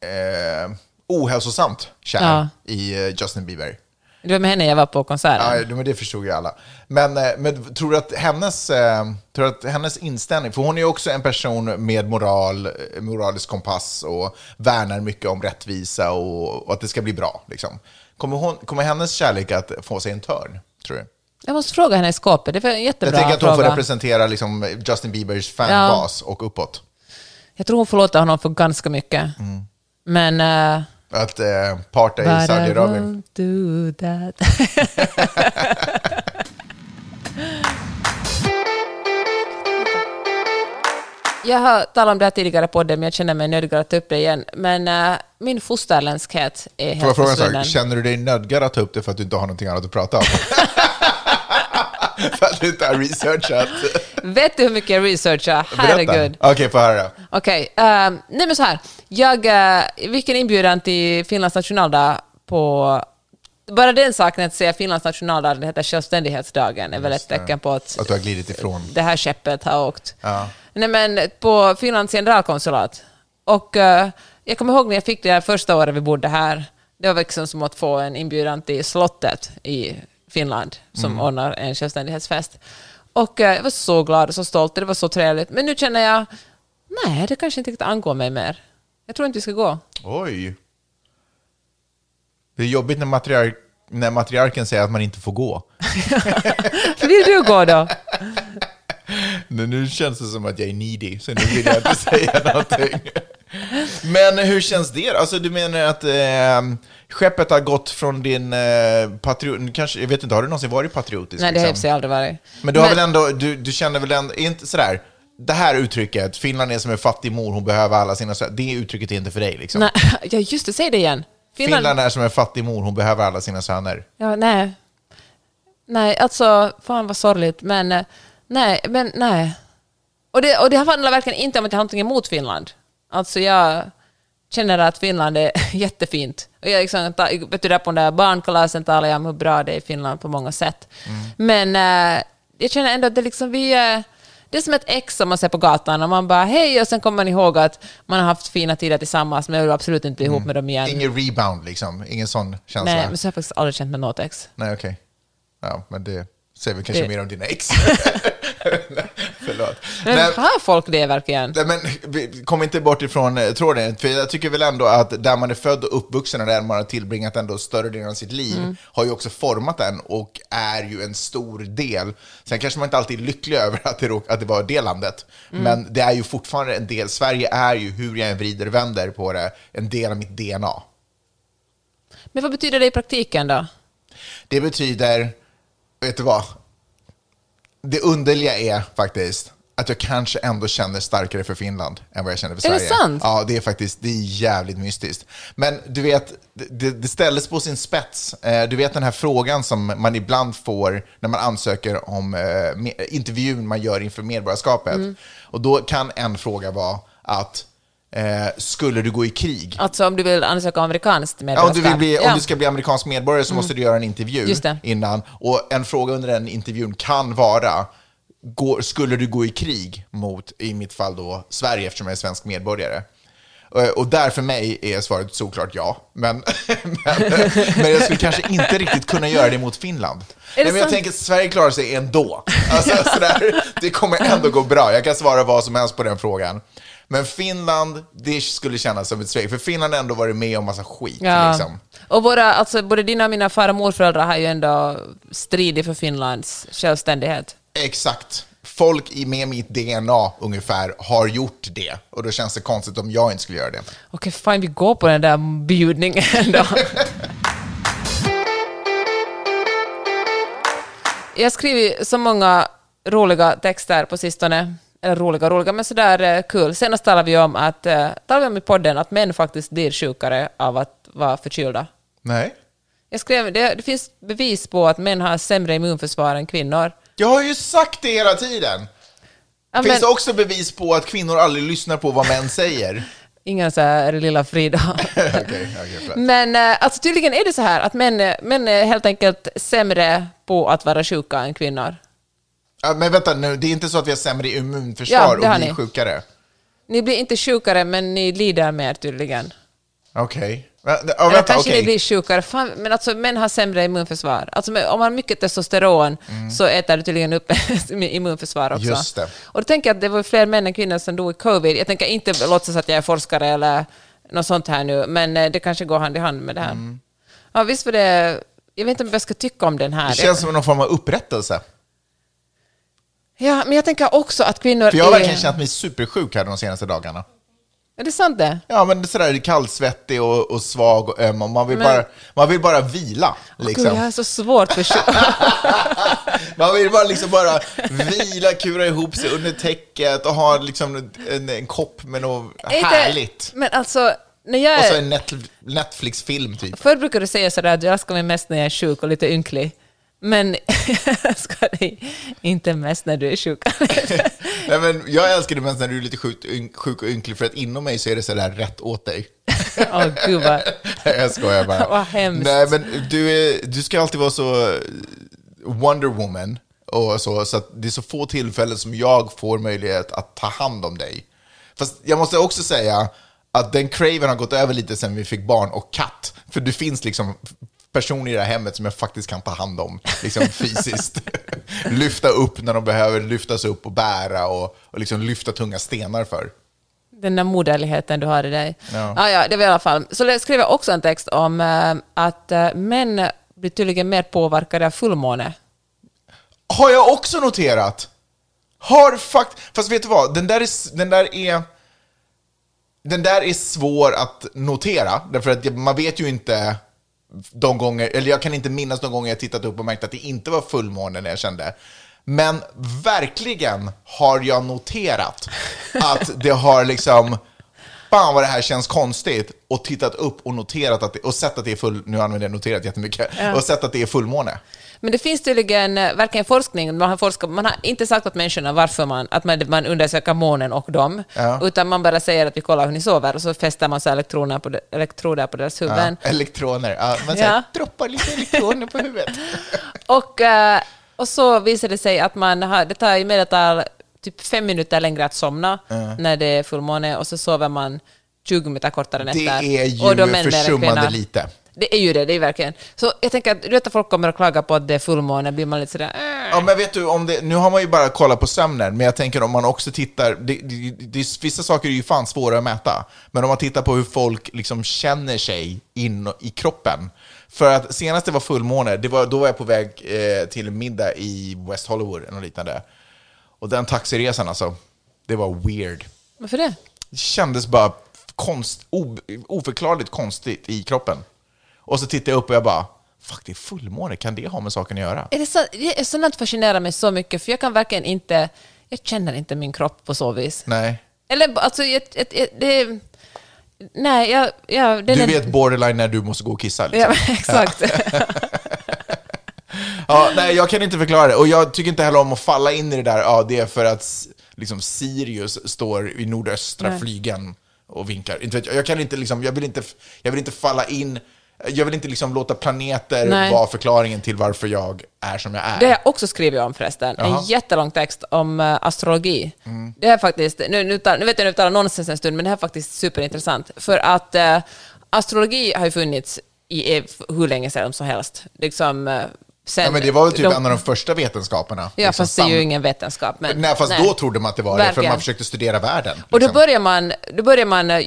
eh, ohälsosamt kär Ja. i eh, Justin Bieber. Det var med henne jag var på konserten. Ja, men det förstod ju alla. Men, eh, men tror, du att hennes, eh, tror att hennes inställning, för hon är ju också en person med moral, eh, moralisk kompass och värnar mycket om rättvisa och, och att det ska bli bra. Liksom. Kommer, hon, kommer hennes kärlek att få sig en törn, tror du? Jag måste fråga henne i skåpet, det var en jättebra Jag tänker att hon fråga. får representera liksom Justin Biebers fanbas och uppåt. Jag tror hon förlåter honom för ganska mycket. Mm. Men... Uh, Att eh, parta i Saudiarabien. do that. Jag har talat om det här tidigare på podden, men jag känner mig nödgad att ta upp det igen. Men eh, min fosterländskhet är Får jag helt fråga en sak? Känner du dig nödgad att ta upp det för att du inte har någonting annat att prata om? för att du inte har researchat? Vet du hur mycket jag researchar? Herregud. Okej, få höra. Okej, ehm, nej men så här. Jag uh, fick en inbjudan till Finlands nationaldag på... Bara den saken att säga Finlands nationaldag, det heter självständighetsdagen, är väl ett tecken på att Att du har glidit ifrån. det här skeppet har åkt. Ja. Nej men på Finlands generalkonsulat. Och eh, jag kommer ihåg när jag fick det här första året vi bodde här. Det var liksom som att få en inbjudan till slottet i Finland som ordnar en självständighetsfest. Och eh, jag var så glad och så stolt det var så trevligt. Men nu känner jag, nej det kanske inte riktigt angår mig mer. Jag tror inte vi ska gå. Oj. Det är jobbigt när, matriark, när matriarken säger att man inte får gå. Vill du gå då? Men nu känns det som att jag är needy, så nu vill jag inte säga någonting. Men hur känns det? Alltså du menar att eh, skeppet har gått från din eh, patriot... Kanske, jag vet inte, har du någonsin varit patriotisk? Nej, det har liksom? jag aldrig varit. Men du har väl ändå, du, du känner väl ändå, inte sådär, det här uttrycket, Finland är som en fattig mor, hon behöver alla sina söner, det uttrycket är inte för dig liksom. Nej, ja, just det, säg det igen. Finland... är som en fattig mor, hon behöver alla sina söner. Ja, nej. Nej, alltså, fan vad sorgligt, men eh, nej, men nej. Och det, och det handlar verkligen inte om att jag har någonting emot Finland. Alltså jag känner att Finland är jättefint. Och jag liksom, vet du, där på den där barnkalasen talade jag om hur bra det är i Finland på många sätt. Men eh, jag känner ändå att det liksom vi... eh, det är som ett ex som man ser på gatan och man bara hej och sen kommer man ihåg att man har haft fina tider tillsammans men jag vill absolut inte bli ihop med dem igen. Ingen rebound liksom, ingen sån känsla. Nej, men så har jag faktiskt aldrig känt med något ex. Nej, okej. Ja, men det säger vi kanske Det- mer om dina ex. Förlåt. Men, Men, har folk det verkligen? men kom inte bort ifrån eh, tråden, för jag tycker väl ändå att där man är född och uppvuxen och där man har tillbringat ändå större delen av sitt liv Mm. har ju också format en och är ju en stor del. Sen kanske man inte alltid är lycklig över att det, råk- att det var det landet, Mm. men det är ju fortfarande en del. Sverige är ju, hur jag än vrider och vänder på det, en del av mitt DNA. Men vad betyder det i praktiken då? Det betyder, vet du vad? Det underliga är faktiskt att jag kanske ändå känner starkare för Finland än vad jag känner för Är det Sverige. sant? Ja, det är faktiskt det är jävligt mystiskt. Men du vet, det, det ställdes på sin spets. Eh, Du vet den här frågan som man ibland får när man ansöker om eh, intervjun man gör inför medborgarskapet. Mm. Och då kan en fråga vara att eh, skulle du gå i krig? Alltså om du vill ansöka om amerikanskt Ja, medborgarskap? om, du vill bli, Ja. Mm. om du ska bli amerikansk medborgare så måste du göra en intervju innan. Och en fråga under den intervjun kan vara, går, skulle du gå i krig mot, i mitt fall då, Sverige eftersom jag är svensk medborgare? Eh, Och där för mig är svaret såklart ja. Men, men, men jag skulle kanske inte riktigt kunna göra det mot Finland. Nej, men jag sant? tänker att Sverige klarar sig ändå. Alltså, sådär, det kommer ändå gå bra. Jag kan svara vad som helst på den frågan. Men Finland, det skulle kännas som ett svek. För Finland har ändå varit med om massa skit. Ja. Liksom. Och våra, alltså, både dina och mina far och morföräldrar har ju ändå stridit för Finlands självständighet. Exakt. Folk i med mitt DNA ungefär har gjort det. Och då känns det konstigt om jag inte skulle göra det. Okej, fine, vi går på den där bjudningen då. Jag har skrivit så många roliga texter på sistone. Eller roliga, roliga, men sådär eh, kul. Senast talade vi om att, eh, talade vi om i podden att män faktiskt blir sjukare av att vara förkylda. Nej. Jag skrev, det, det finns bevis på att män har sämre immunförsvar än kvinnor. Jag har ju sagt det hela tiden. Ja, Finns men, det också bevis på att kvinnor aldrig lyssnar på vad män säger? ingen så här lilla Frida. Okej, förlåt. Men eh, alltså, tydligen är det så här att män, män är helt enkelt sämre på att vara sjuka än kvinnor. Ja, men vänta nu, det är inte så att vi har sämre immunförsvar Ja, och blir ni. sjukare? Ni blir inte sjukare, men ni lider mer tydligen. Okej. Ja, Eller vänta, kanske okej. ni blir sjukare. Fan, men alltså, män har sämre immunförsvar. Alltså, om man har mycket testosteron så äter du tydligen upp immunförsvar också. Mm. Just det. Och då tänker jag att det var fler män än kvinnor som dog i covid. Jag tänker inte låtsas att jag är forskare eller något sånt här nu, men eh, det kanske går hand i hand med det här. Mm. Ja, visst var det... Jag vet inte om jag ska tycka om den här. Det känns som någon form av upprättelse. Ja, men jag tänker också att kvinnor För jag har är... verkligen känt mig supersjuk här de senaste dagarna. Är det sant det? Ja, men det är sådär kallsvettig och, och svag och öm och man vill, Men- bara, man vill bara vila. Liksom. Gud, jag har så svårt för Man vill bara, liksom bara vila, kura ihop sig under täcket och ha liksom en, en kopp med något Inte- härligt. Men alltså, när jag Och så är... en net, Netflix-film typ. Förr brukade du säga sådär att du älskar mig mest när jag är sjuk och lite ynklig. Men jag älskar dig inte mest när du är sjuk. Nej, men jag älskar det mest när du är lite sjuk, sjuk och ynklig, för att inom mig så är det sådär rätt åt dig. Åh gud vad... jag skojar bara. Vad hemskt. Nej, men du, är, du ska alltid vara så Wonder Woman, och så, så att det är så få tillfällen som jag får möjlighet att ta hand om dig. Fast jag måste också säga att den craven har gått över lite sen vi fick barn och katt. För det finns liksom personer i det här hemmet som jag faktiskt kan ta hand om liksom fysiskt. lyfta upp när de behöver lyftas upp och bära och, och liksom lyfta tunga stenar för. Den där moderligheten du har i dig. Ja. Ja. Ja, det var i alla fall. Så jag skrev jag också en text om eh, att eh, män blir tydligen mer påverkade av fullmåne. Har jag också noterat. Har fakt... Fast vet du vad? Den där är... Den där är, den där är svår att notera, därför att man vet ju inte de gånger, eller jag kan inte minnas någon gång jag tittat upp och märkt att det inte var fullmåne när jag kände. Men verkligen har jag noterat att det har liksom, fan vad det här känns konstigt, och tittat upp och noterat att det, och sett att det är full, nu använder jag noterat jättemycket, och sett att det är fullmåne. Men det finns tydligen eh, verkligen forskning, man har, forskat, man har inte sagt åt människorna varför man, att man, man undersöker månen och dem, Ja. utan man bara säger att vi kollar hur ni sover och så fäster man så elektroner på, de- elektroder på deras huvuden. Ja, elektroner, ja, man Ja. droppar lite elektroner på huvudet. Och, eh, och så visar det sig att man har, det tar i medeltal typ fem minuter längre att somna när det är fullmåne och så sover man 20 minuter kortare Det nätter. är Och då ju mer än försummande lite. Det är ju det, det är verkligen. Så jag tänker att du vet att folk kommer att klaga på att det är fullmåne, blir man lite sådär... Äh. Ja, men vet du, om det, nu har man ju bara kollat på sömnen, men jag tänker om man också tittar, det, det, det, vissa saker är ju fan svåra att mäta, men om man tittar på hur folk liksom känner sig in i kroppen. För att senast det var fullmåne, det var, då var jag på väg eh, till middag i West Hollywood eller något liknande. Och den taxiresan alltså, det var weird. Varför det? Det kändes bara konst, oförklarligt konstigt i kroppen. Och så tittade jag upp och jag bara, fuck det är fullmåne, kan det ha med saken att göra? Är det så, det är sånt fascinerar mig så mycket, för jag kan verkligen inte... Jag känner inte min kropp på så vis. Nej. Eller alltså, ett, ett, ett, det... Nej, jag... jag Du vet borderline när du måste gå och kissa. Ja, Liksom. exakt. Ja, nej, jag kan inte förklara det. Och jag tycker inte heller om att falla in i det där, ja, det är för att liksom, Sirius står i nordöstra Nej. flygen och vinkar. Inte jag, jag, kan inte, liksom, jag, vill inte, jag vill inte falla in, jag vill inte liksom låta planeter Nej. vara förklaringen till varför jag är som jag är. Det har jag också skrivit om förresten. Jaha. Mm. En jättelång text om eh, astrologi. Det är faktiskt, nu, nu, tar, nu vet jag nu talar nonsens en stund, men det här är faktiskt superintressant. För att eh, astrologi har ju funnits i hur länge sedan som helst. Liksom, eh, sen, ja, men det var väl typ de- en av de första vetenskaperna. Ja, liksom, fast det är ju ingen vetenskap. Men, Nej, fast då trodde man att det var det, för Verkligen. man försökte studera världen. Och då liksom. börjar man, då börjar man eh,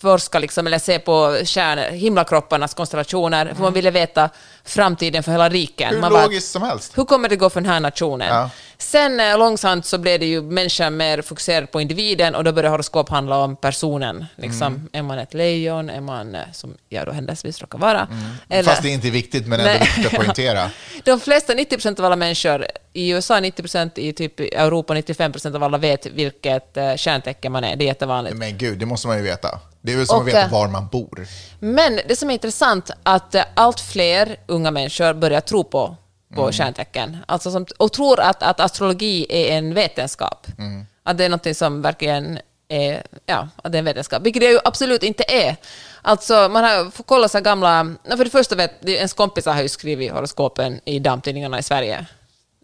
forska, liksom, eller se på stjärnor, himlakropparnas konstellationer, för man ville veta framtiden för hela riken. Hur man bara, logiskt som helst. hur kommer det gå för den här nationen? Ja. Sen eh, långsamt så blev det ju människan mer fokuserad på individen och då började horoskop handla om personen. Liksom, Mm. Är man ett lejon? Är man, eh, som jag då händelsevis råkar vara? Eller, Mm. Fast det är inte viktigt, men ändå Nej. viktigt att poängtera. de flesta, 90% av alla människor, i USA 90% i typ Europa 95% av alla vet vilket eh, stjärntecken man är. Det är jättevanligt. Men gud, det måste man ju veta. Det är väl som Och, att veta var man bor. Men det som är intressant att eh, allt fler unga människor börjar tro på, på Mm. stjärntecken. Alltså som, och tror att, att astrologi är en vetenskap. Mm. Att det är något som verkligen är, ja, att det är en vetenskap. Vilket det ju absolut inte är. Alltså man har får kolla så gamla... För det första vet ens kompisar har ju skrivit horoskopen i damtidningarna i Sverige.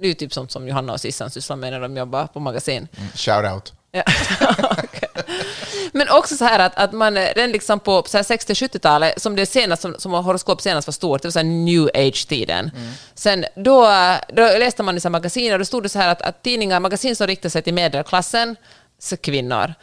Det är ju typ sånt som Johanna och Sissan sysslar med när de jobbar på magasin. Mm, Shout out. Ja. Men också så här att, att man eh, redan liksom på så här 60-70-talet, som det senast, som, som horoskop senast var stort, det var så new age-tiden. Sen då, då läste man i magasin och då stod det så här att, att tidningar, magasin som riktar sig till medelklassen, så kvinnor.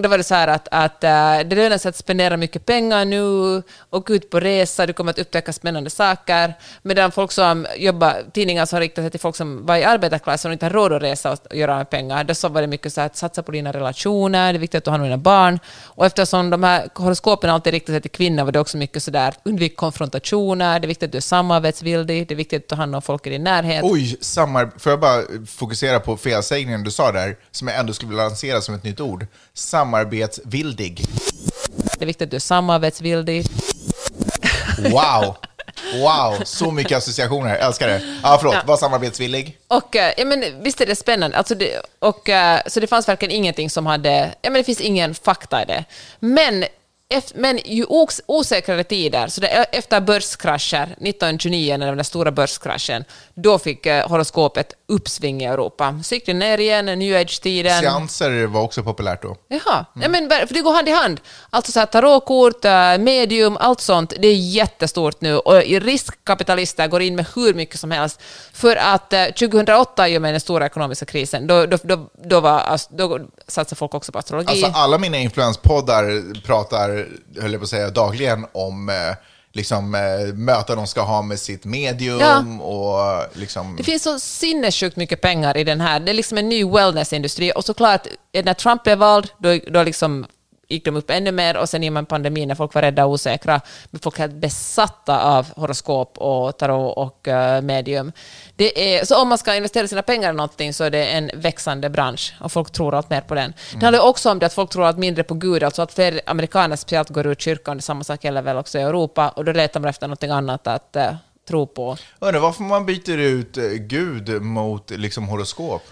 Då var det så här att, att eh, det lönar sig att spendera mycket pengar nu, och ut på resa, du kommer att upptäcka spännande saker. Medan folk som jobbar, tidningar som riktar sig till folk som var i arbetarklassen och inte har råd att resa och göra med pengar, då så var det mycket så här att satsa på dina relationer, det är viktigt att du har dina barn. Och eftersom de här horoskopen alltid riktar sig till kvinnor var det också mycket så där, undvik konfrontationer, det är viktigt att du är samarbetsvillig, det är viktigt att ta hand om folk i din närhet. Oj, samar... får jag bara fokusera på felsägningen du sa där, som jag ändå skulle vilja lansera som ett nytt ord. Samarbetsvildig. Det är viktigt att du är samarbetsvillig. Wow! Wow, så mycket associationer. Jag älskar det. Ja, förlåt. Ja. Var samarbetsvillig. Och eh, ja, men, visst är det spännande. Alltså det, och, eh, så det fanns verkligen ingenting som hade... Ja, men det finns ingen fakta i det. Men, ef- men ju os, osäkrare tider, så det, efter börskrascher, 1929 när den stora börskraschen, då fick eh, horoskopet uppsving i Europa. Så gick det ner igen, new age-tiden. Seanser var också populärt då. Jaha, ja, men, för det går hand i hand. Alltså så här, tarotkort, eh, medium, allt sånt, det är jättestort nu och riskkapitalister går in med hur mycket som helst. För att eh, 2008, i och med den stora ekonomiska krisen, då, då, då, då, var, då satsade folk också på astrologi. Alltså alla mina influenspoddar pratar, höll jag på att säga, dagligen om eh, liksom, eh, möten de ska ha med sitt medium Ja. och liksom... Det finns så sinnessjukt mycket pengar i den här. Det är liksom en ny wellnessindustri. Och såklart, när Trump blev vald, då, då liksom gick de upp ännu mer och sen i och med pandemin när folk var rädda och osäkra, folk helt besatta av horoskop och tarot och eh, medium. Det är, så om man ska investera sina pengar i någonting så är det en växande bransch och folk tror allt mer på den. Det handlar också om det att folk tror allt mindre på Gud, alltså att fler amerikaner speciellt går ur kyrkan, det är samma sak gäller väl också i Europa, och då letar man efter någonting annat att eh, tro på. Undrar varför man byter ut eh, Gud mot liksom, horoskop?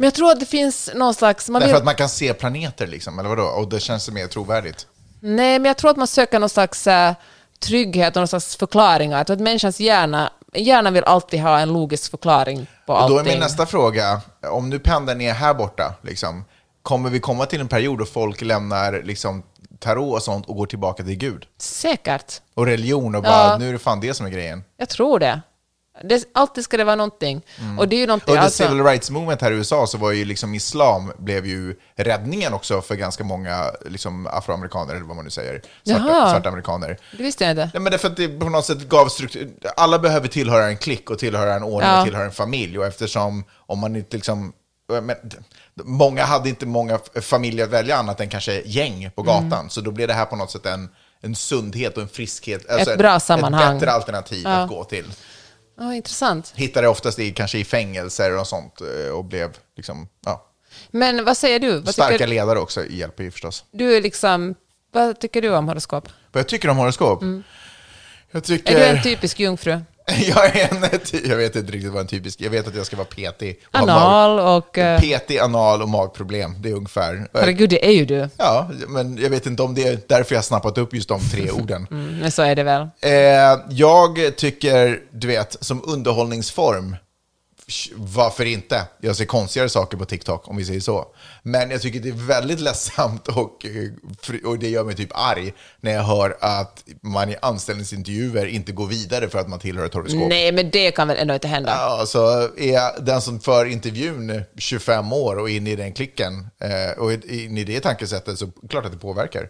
Men jag tror att det finns någon slags... Man Därför vill, att man kan se planeter, liksom, eller vadå? Och det känns mer trovärdigt. Nej, men jag tror att man söker någon slags eh, trygghet och någon slags förklaringar. Jag tror att människans hjärna, hjärna vill alltid ha en logisk förklaring på Och då är allting. min nästa fråga, om nu pendeln är här borta, liksom, kommer vi komma till en period då folk lämnar liksom, tarot och sånt och går tillbaka till Gud? Säkert. Och religion och bara, Ja. nu är det fan det som är grejen. Jag tror det. Det alltid ska det vara någonting. Och det är ju någonting... Under alltså- civil rights movement här i USA så var ju liksom islam blev ju räddningen också för ganska många liksom afroamerikaner, eller vad man nu säger, svarta, svarta amerikaner. Det visste jag inte. Ja, men det är för att det på något sätt gav struktur. Alla behöver tillhöra en klick och tillhöra en ordning Ja. och tillhöra en familj. Och eftersom om man inte liksom... Men, många hade inte många familjer att välja annat än kanske gäng på gatan. Mm. Så då blev det här på något sätt en, en sundhet och en friskhet. alltså Ett bra Ett sammanhang. bättre alternativ Ja. att gå till. Ja, intressant. Hittade oftast i, kanske i fängelser och sånt eh, och blev liksom, ja, Men vad säger du? Vad starka ledare också hjälper ju förstås. du är liksom, vad tycker du om horoskop? Vad jag tycker om horoskop? Jag tycker... Mm. Är du en typisk jungfru? Jag är en, jag vet inte riktigt vad en typisk, jag vet att jag ska vara petig. och ha mag- Anal och... eh, Petig, anal och magproblem, det är ungefär. herregud, det är ju du. Ja, men jag vet inte om det är därför jag har snappat upp just de tre orden. Mm, men så är det väl. Eh, jag tycker, du vet, som underhållningsform, varför inte? Jag ser konstigare saker på TikTok, om vi säger så. Men jag tycker det är väldigt ledsamt och, eh, och det gör mig typ arg när jag hör att man i anställningsintervjuer inte går vidare för att man tillhör ett horoskop. Nej, men det kan väl ändå inte hända? Ja, så är den som för intervjun 25 år och in i den klicken eh, och in i det tankesättet så klart att det påverkar.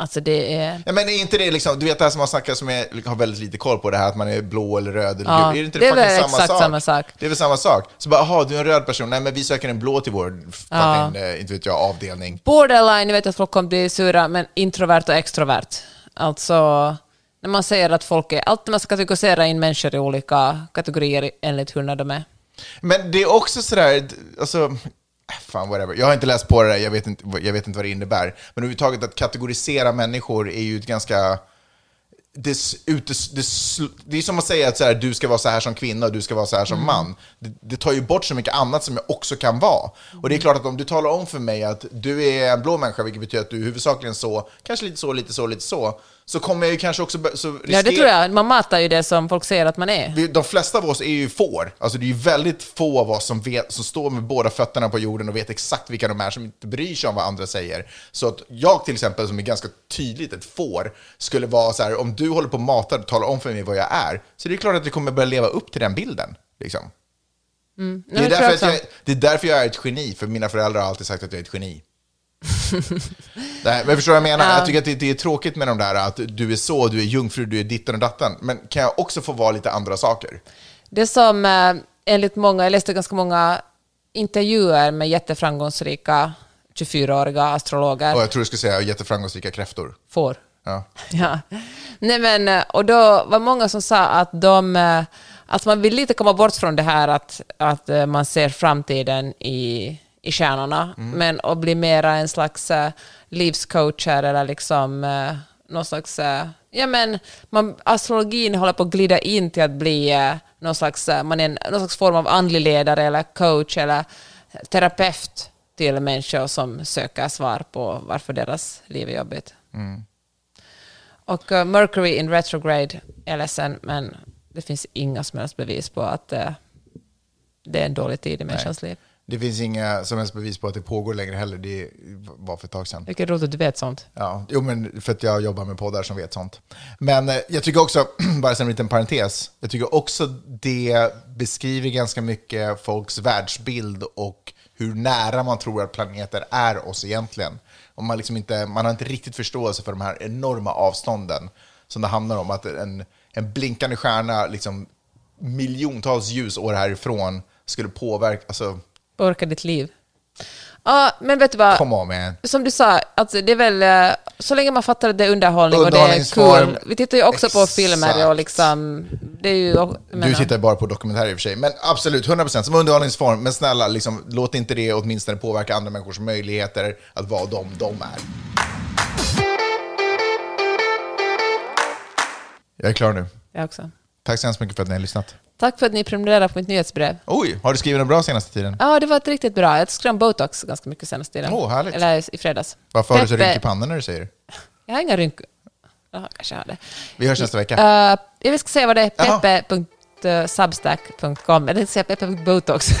Alltså det är... Ja, men är inte det liksom, du vet det här som man snackar som är, har väldigt lite koll på det här att man är blå eller röd eller Ja, gul. Är det inte det är fucking väl exakt samma sak. Det är väl samma sak. Så bara, jaha, du är en röd person. Nej, men vi söker en blå till vår fucking, eh, inte vet jag, avdelning. Borderline, jag vet att folk kommer bli sura, men introvert och extrovert. Alltså, när man säger att folk är... Alltid man ska kategorisera in människor i olika kategorier enligt hur de är. Men det är också sådär, alltså, fan whatever. Jag har inte läst på det där, jag vet inte, jag vet inte vad det innebär. Men överhuvudtaget att kategorisera människor är ju ett ganska det, utes- det, det är som att säga att så här, du ska vara så här som kvinna och du ska vara så här som man. Det, det tar ju bort så mycket annat som jag också kan vara. Och det är klart att om du talar om för mig att du är en blå människa, vilket betyder att du är huvudsakligen så, kanske lite så, lite så, lite så, så kommer jag ju kanske också... Så Ja, det tror jag. Man matar ju det som folk säger att man är. de flesta av oss är ju får. Alltså det är ju väldigt få av oss som, vet, som står med båda fötterna på jorden och vet exakt vilka de är, som inte bryr sig om vad andra säger. Så att jag till exempel, som är ganska tydligt ett får, skulle vara så här, om du håller på och matar och talar om för mig vad jag är, så det är klart att vi kommer börja leva upp till den bilden. Liksom. det, Nej, är därför jag jag, det är därför jag är ett geni, för mina föräldrar har alltid sagt att jag är ett geni. Nej, men förstår du vad jag menar? Ja. Jag tycker att det, det är tråkigt med de där att du är så, du är jungfru, du är ditten och datten. Men kan jag också få vara lite andra saker? Det som eh, enligt många, jag läste ganska många intervjuer med jätteframgångsrika 24-åriga astrologer, Och jag tror du skulle säga jätteframgångsrika kräftor. får. Ja. Ja. Nej, men, eh, och då var många som sa att, de, eh, att man vill lite komma bort från det här att, att eh, man ser framtiden i, i stjärnorna, men att bli mera en slags livscoacher eller liksom någon slags... Ja, men man, astrologin håller på att glida in till att bli någon, slags, man är en, någon slags form av andlig ledare eller coach eller terapeut till människor som söker svar på varför deras liv är jobbigt. Och eh, Mercury in retrograde, jag är ledsen, men det finns inga som helst bevis på att eh, det är en dålig tid i människans liv. Det finns inga som helst bevis på att det pågår längre heller. Det var för ett tag sedan. Vilket roligt att du vet sånt. Ja, jo, men för att jag jobbar med poddar som vet sånt. Men eh, jag tycker också, bara som en liten parentes, jag tycker också det beskriver ganska mycket folks världsbild och hur nära man tror att planeter är oss egentligen. Och man, liksom inte, man har inte riktigt förståelse för de här enorma avstånden som det handlar om. Att en, en blinkande stjärna liksom miljontals ljusår härifrån skulle påverka, alltså, Orka ditt liv. Ja, men vet du vad? come on man. Som du sa, alltså det är väl, eh, så länge man fattar att det är underhållning och det är kul. Vi tittar ju också på filmer och Exakt. liksom, det är ju... Du tittar bara på dokumentärer i och för sig, men absolut, 100% som underhållningsform. Men snälla, liksom, låt inte det åtminstone påverka andra människors möjligheter att vara de de är. Jag är klar nu. Jag också. Tack så hemskt mycket för att ni har lyssnat. Tack för att ni prenumererar på mitt nyhetsbrev. Oj, har du skrivit något bra senaste tiden? Ja, det var ett riktigt bra. Jag skrev om botox ganska mycket senaste tiden. Åh, härligt. Eller i fredags. Varför har du så Peppe- rynk i pannan när du säger det? Jag har inga rynkor. Jaha, kanske jag har det. Vi hörs nästa vecka. Uh, jag ska säga vad det är. Peppe.substack.com. Eller säga peppe.botox.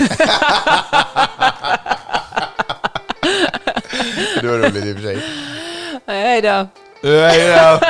Det var roligt i och för sig. Hej då. Hej då!